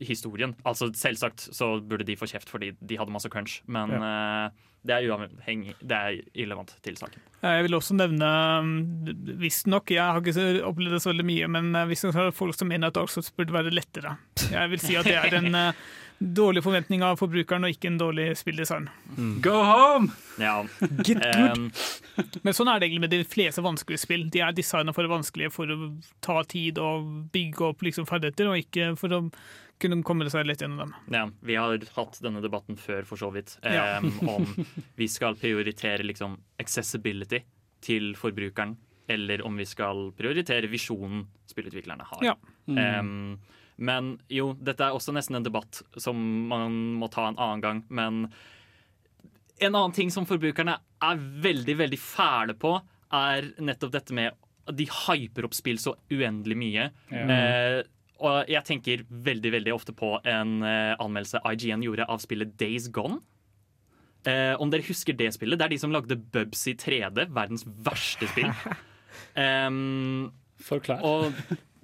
historien. Altså Selvsagt så burde de få kjeft fordi de hadde masse crunch, men eh, det er uavhengig Det er irrelevant til saken. Eh, Jeg vil også nevne, mm, visstnok, jeg har ikke opplevd det så veldig mye, men hvis visstnok er det folk som mener at Dark Souls burde være lettere. Jeg vil si at det er en dårlig forventning av forbrukeren, og ikke en dårlig spilldesign. Go home! Ja. Get Em, Men sånn er det egentlig med de fleste vanskelige spill. De er designa for det vanskelige for å ta tid og bygge opp liksom ferdigheter, og ikke for å kunne komme seg lett gjennom dem. Ja, vi har hatt denne debatten før, for så vidt, Ja. um, om vi skal prioritere liksom accessibility til forbrukeren, eller om vi skal prioritere visjonen spillutviklerne har. Ja. Mm. Em, men jo, dette er også nesten en debatt som man må ta en annen gang. Men en annen ting som forbrukerne er veldig, veldig fæle på, er nettopp dette med at de hyper opp spill så uendelig mye. Ja. Eh, og jeg tenker veldig veldig ofte på en eh, anmeldelse IGN gjorde av spillet Days Gone. Eh, om dere husker det spillet? Det er de som lagde Bubsy 3D, verdens verste spill. Um, Forklar. og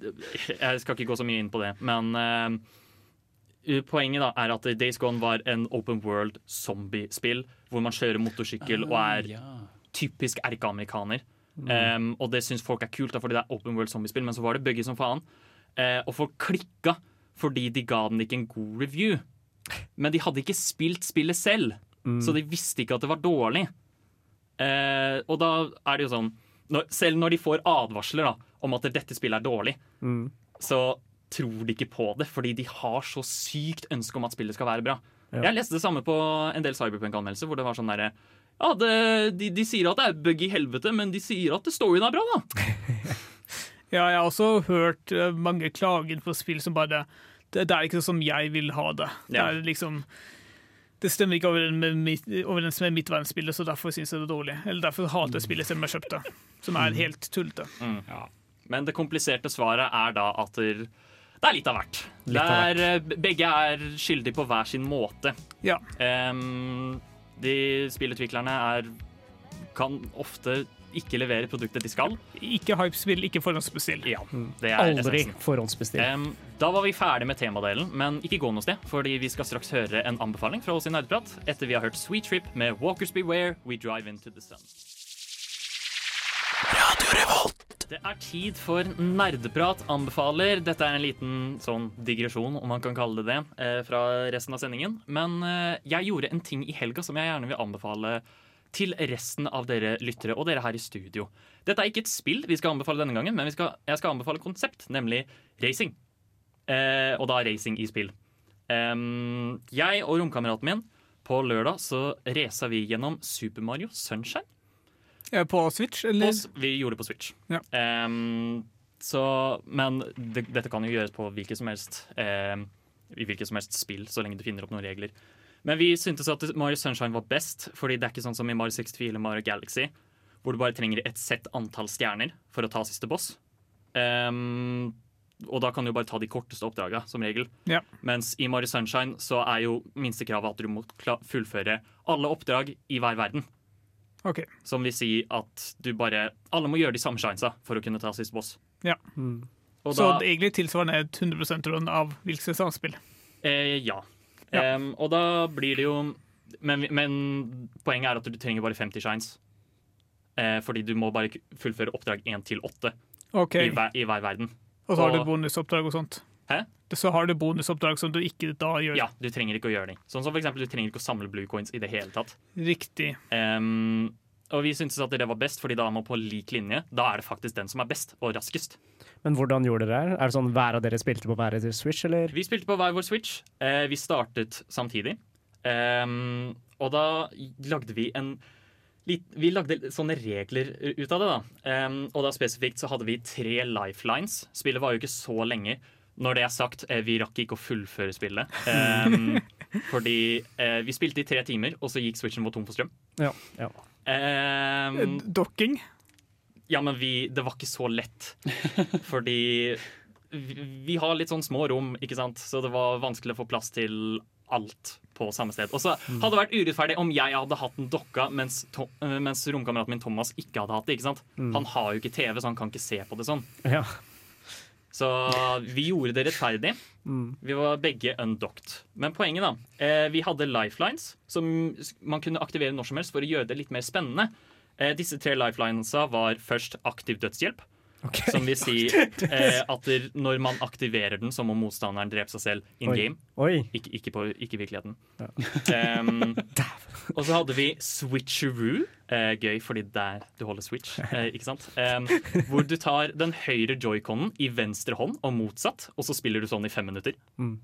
jeg skal ikke gå så mye inn på det, men eh, poenget da er at Days Gone var en open world zombiespill hvor man kjører motorsykkel og er typisk erkeamerikaner. Um, og det syns folk er kult, da, fordi det er open world zombiespill, men så var det buggy som faen. Uh, og folk klikka fordi de ga den ikke en god review. Men de hadde ikke spilt spillet selv, så de visste ikke at det var dårlig. Uh, og da er det jo sånn når, Selv når de får advarsler da, om at dette spillet er dårlig, Mm. så tror de ikke på det, fordi de har så sykt ønske om at spillet skal være bra. Ja. Jeg leste det samme på en del Cyberpunk-anmeldelser, hvor det var sånn derre ja, det, de, de sier at det er bug i helvete, men de sier at storyen er bra, da. Ja, jeg har også hørt eh, mange klager på spill som bare det, det er ikke sånn som jeg vil ha det. Det er liksom det stemmer ikke overens med mitt, overens med mitt verdensbilde, så derfor syns jeg det er dårlig. Eller derfor hater jeg spillet selv om jeg kjøpte, som er helt tullete. Mm. Men det kompliserte svaret er da at det er litt av hvert. Litt av er, eh, begge er skyldige på hver sin måte. Ja. Um, de spillutviklerne er kan ofte ikke levere produktet de skal. Ikke hypespill, ikke forhåndsbestill. Ja, det er Aldri essensen. forhåndsbestill. Um, da var vi ferdig med temadelen, men ikke gå noe sted, fordi vi skal straks høre en anbefaling fra oss i Nerdprat etter vi har hørt Sweet Trip med Walkers Beware, We Drive Into The Sun. Radio Revolt. Det er tid for nerdeprat anbefaler. Dette er en liten sånn digresjon, om man kan kalle det det, eh, fra resten av sendingen. Men eh, jeg gjorde en ting i helga som jeg gjerne vil anbefale til resten av dere lyttere og dere her i studio. Dette er ikke et spill vi skal anbefale denne gangen, men skal, jeg skal anbefale konsept, nemlig racing. Eh, og da racing i spill. Em, jeg og romkameraten min, på lørdag så raca vi gjennom Super Mario Sunshine. Eh, På Switch, eller? På, vi gjorde det på Switch. Ja. Um, så, men det, dette kan jo gjøres på hvilket som helst um, i hvilket som helst spill, så lenge du finner opp noen regler. Men vi syntes at Mario Sunshine var best, fordi det er ikke sånn som i Mario 64 eller Mario Galaxy, hvor du bare trenger et sett antall stjerner for å ta siste boss. Um, og da kan du jo bare ta de korteste oppdraga, som regel. Ja. Mens i Mario Sunshine så er jo minstekravet at du må fullføre alle oppdrag i hver verden. Ok. Som vil si at du bare Alle må gjøre de samme shinesa for å kunne ta siste boss. Ja. Og Så da- det er egentlig tilsvarende et 100% run av hvilket samspill. Eh, ja. Em, og da blir det jo men, men poenget er at du trenger bare 50 shines. Eh, fordi du må bare fullføre oppdrag 1 til 8 Ok. i, hver, i hver verden. Og så har du bonusoppdrag og sånt. Hæ? Så har du bonusoppdrag som du ikke da gjør. Ja, du trenger ikke å gjøre det. Sånn som for eksempel, Du trenger ikke å samle blue coins i det hele tatt. Riktig. Um, og vi syntes at det var best, fordi da er man på lik linje. Da er det faktisk den som er best og raskest. Men hvordan gjorde dere det? Er det sånn hver av dere spilte på hver deres Switch, eller? Vi spilte på hver vår Switch. Uh, vi startet samtidig. Um, og da lagde vi en Vi lagde sånne regler ut av det, da. Um, og da spesifikt så hadde vi tre lifelines. Spillet var jo ikke så lenge. Når det er sagt, eh, vi rakk ikke å fullføre spillet. Um, fordi eh, vi spilte i tre timer, og så gikk switchen vår tom for strøm. Ja. ja. Um, Dokking? ja, men vi, det var ikke så lett. Fordi vi, vi har litt sånn små rom, ikke sant? så det var vanskelig å få plass til alt på samme sted. Og så hadde det vært urettferdig om jeg hadde hatt en dokka, mens, to, øh, mens romkameraten min Thomas ikke hadde hatt det. ikke sant? Mm. Han har jo ikke TV, så han kan ikke se på det sånn. Ja. Så vi gjorde det rettferdig. Mm. Vi var begge undocked. Men poenget, da. Eh, vi hadde lifelines som man kunne aktivere når som helst for å gjøre det litt mer spennende. Eh, disse tre lifelinesa var først aktiv dødshjelp. Som vil si eh, at når man aktiverer den, så må motstanderen drepe seg selv in Oi. game. Oi. Ikke, ikke, på, ikke virkeligheten. Um, og så hadde vi switcheroo. Eh, gøy, fordi der du holder switch. Eh, ikke sant? Um, hvor du tar den høyre joyconen i venstre hånd og motsatt, og så spiller du sånn i fem minutter. Mm.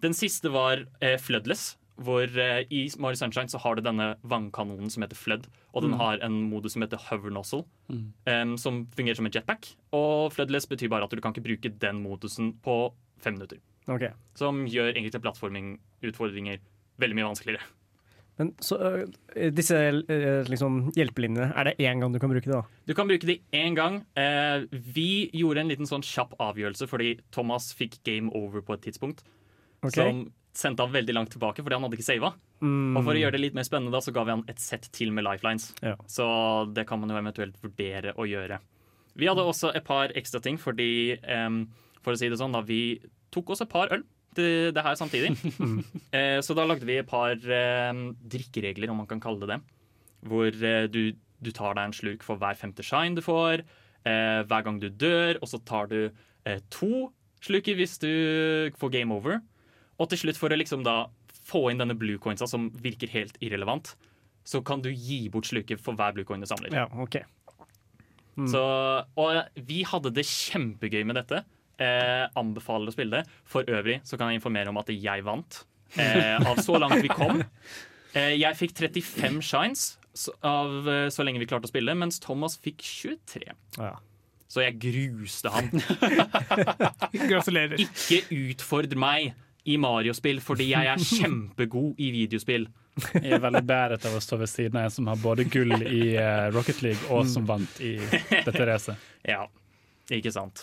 Den siste var eh, Floodless, hvor eh, i Mario Sunshine så har du denne vannkanonen som heter Flood, og den Mm. har en modus som heter Hover Nozzle, em, som fungerer som en jetpack. Og Floodless betyr bare at du kan ikke bruke den modusen på fem minutter. Ok. Som gjør egentlig plattformingutfordringer veldig mye vanskeligere. Men så, øh, disse øh, liksom, hjelpelinjene, er det én gang du kan bruke det? da? Du kan bruke det én gang. Eh, vi gjorde en liten sånn kjapp avgjørelse fordi Thomas fikk game over på et tidspunkt. Ok. Som sendte han veldig langt tilbake fordi han hadde ikke sava. Mm. Og for å gjøre det litt mer spennende da, så ga vi han et sett til med lifelines. Ja. Så det kan man jo eventuelt vurdere å gjøre. Vi hadde også et par ekstra ting fordi, um, for å si det sånn, da, vi tok oss et par øl til det her samtidig. eh, så da lagde vi et par em, drikkeregler, om man kan kalle det det. Hvor eh, du, du tar deg en slurk for hver femte shine du får, eh, hver gang du dør, og så tar du eh, to slurker hvis du får game over. Og til slutt, for å liksom da få inn denne blue coinsa som virker helt irrelevant, så kan du gi bort sluket for hver blue coin du samler. Ja, ok. Mm. Så, og vi hadde det kjempegøy med dette. Eh, anbefaler å spille det. For øvrig så kan jeg informere om at jeg vant. Eh, av så langt vi kom. Eh, jeg fikk 35 shines av eh, så lenge vi klarte å spille, mens Thomas fikk 23. Ja. Så jeg gruste han. Gratulerer. Ikke utfordr meg i Mario-spill, fordi jeg er kjempegod i videospill. Jeg er veldig bæret av å stå ved siden av en som har både gull i eh, Rocket League og som vant i dette racet. Ja, ikke sant.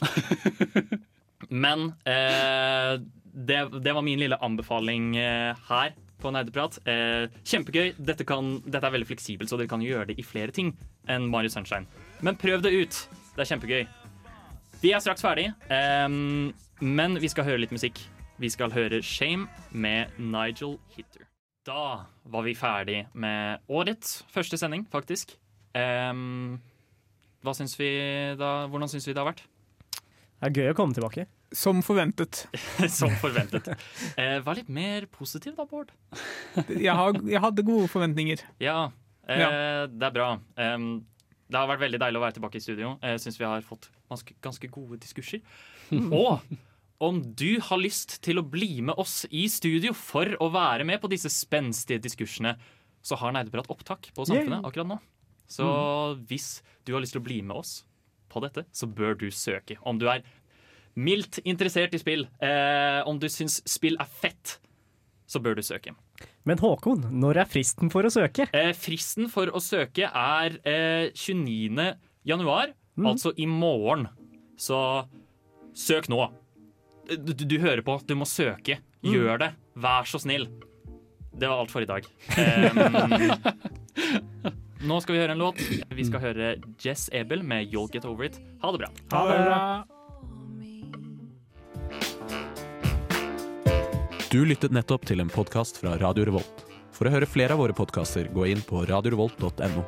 Men eh, det, det var min lille anbefaling eh, her på Nerdeprat. Eh, kjempegøy. Dette, kan, dette er veldig fleksibelt, så dere kan gjøre det i flere ting enn Mario Sunshine. Men prøv det ut. Det er kjempegøy. Vi er straks ferdig, ehm, men vi skal høre litt musikk. Vi skal høre Shame med Nigel Hitter. Da var vi ferdig med årets første sending, faktisk. Um, hva syns vi da, hvordan syns vi det har vært? Det er gøy å komme tilbake. Som forventet. Som forventet. Uh, vær litt mer positiv da, Bård. Jeg, har, jeg hadde gode forventninger. Ja, uh, Ja. det er bra. Um, det har vært veldig deilig å være tilbake i studio. Jeg syns vi har fått ganske, ganske gode diskurser. Og om du har lyst til å bli med oss i studio for å være med på disse spenstige diskursene, så har Nerdeprat opptak på Samfunnet Yay. akkurat nå. Så hvis du har lyst til å bli med oss på dette, så bør du søke. Om du er mildt interessert i spill, eh, om du syns spill er fett, så bør du søke. Men Håkon, når er fristen for å søke? Eh, fristen for å søke er eh, 29. januar, altså i morgen. Så søk nå. Du, du hører på, du må søke. Gjør det. Vær så snill. Det var alt for i dag. Um, nå skal vi høre en låt. Vi skal høre Jess Ebel med 'You'll Get Over It'. Ha det bra. Ha det bra. Du lyttet nettopp til en podkast fra Radio Revolt. For å høre flere av våre podkaster, gå inn på radiorevolt.no.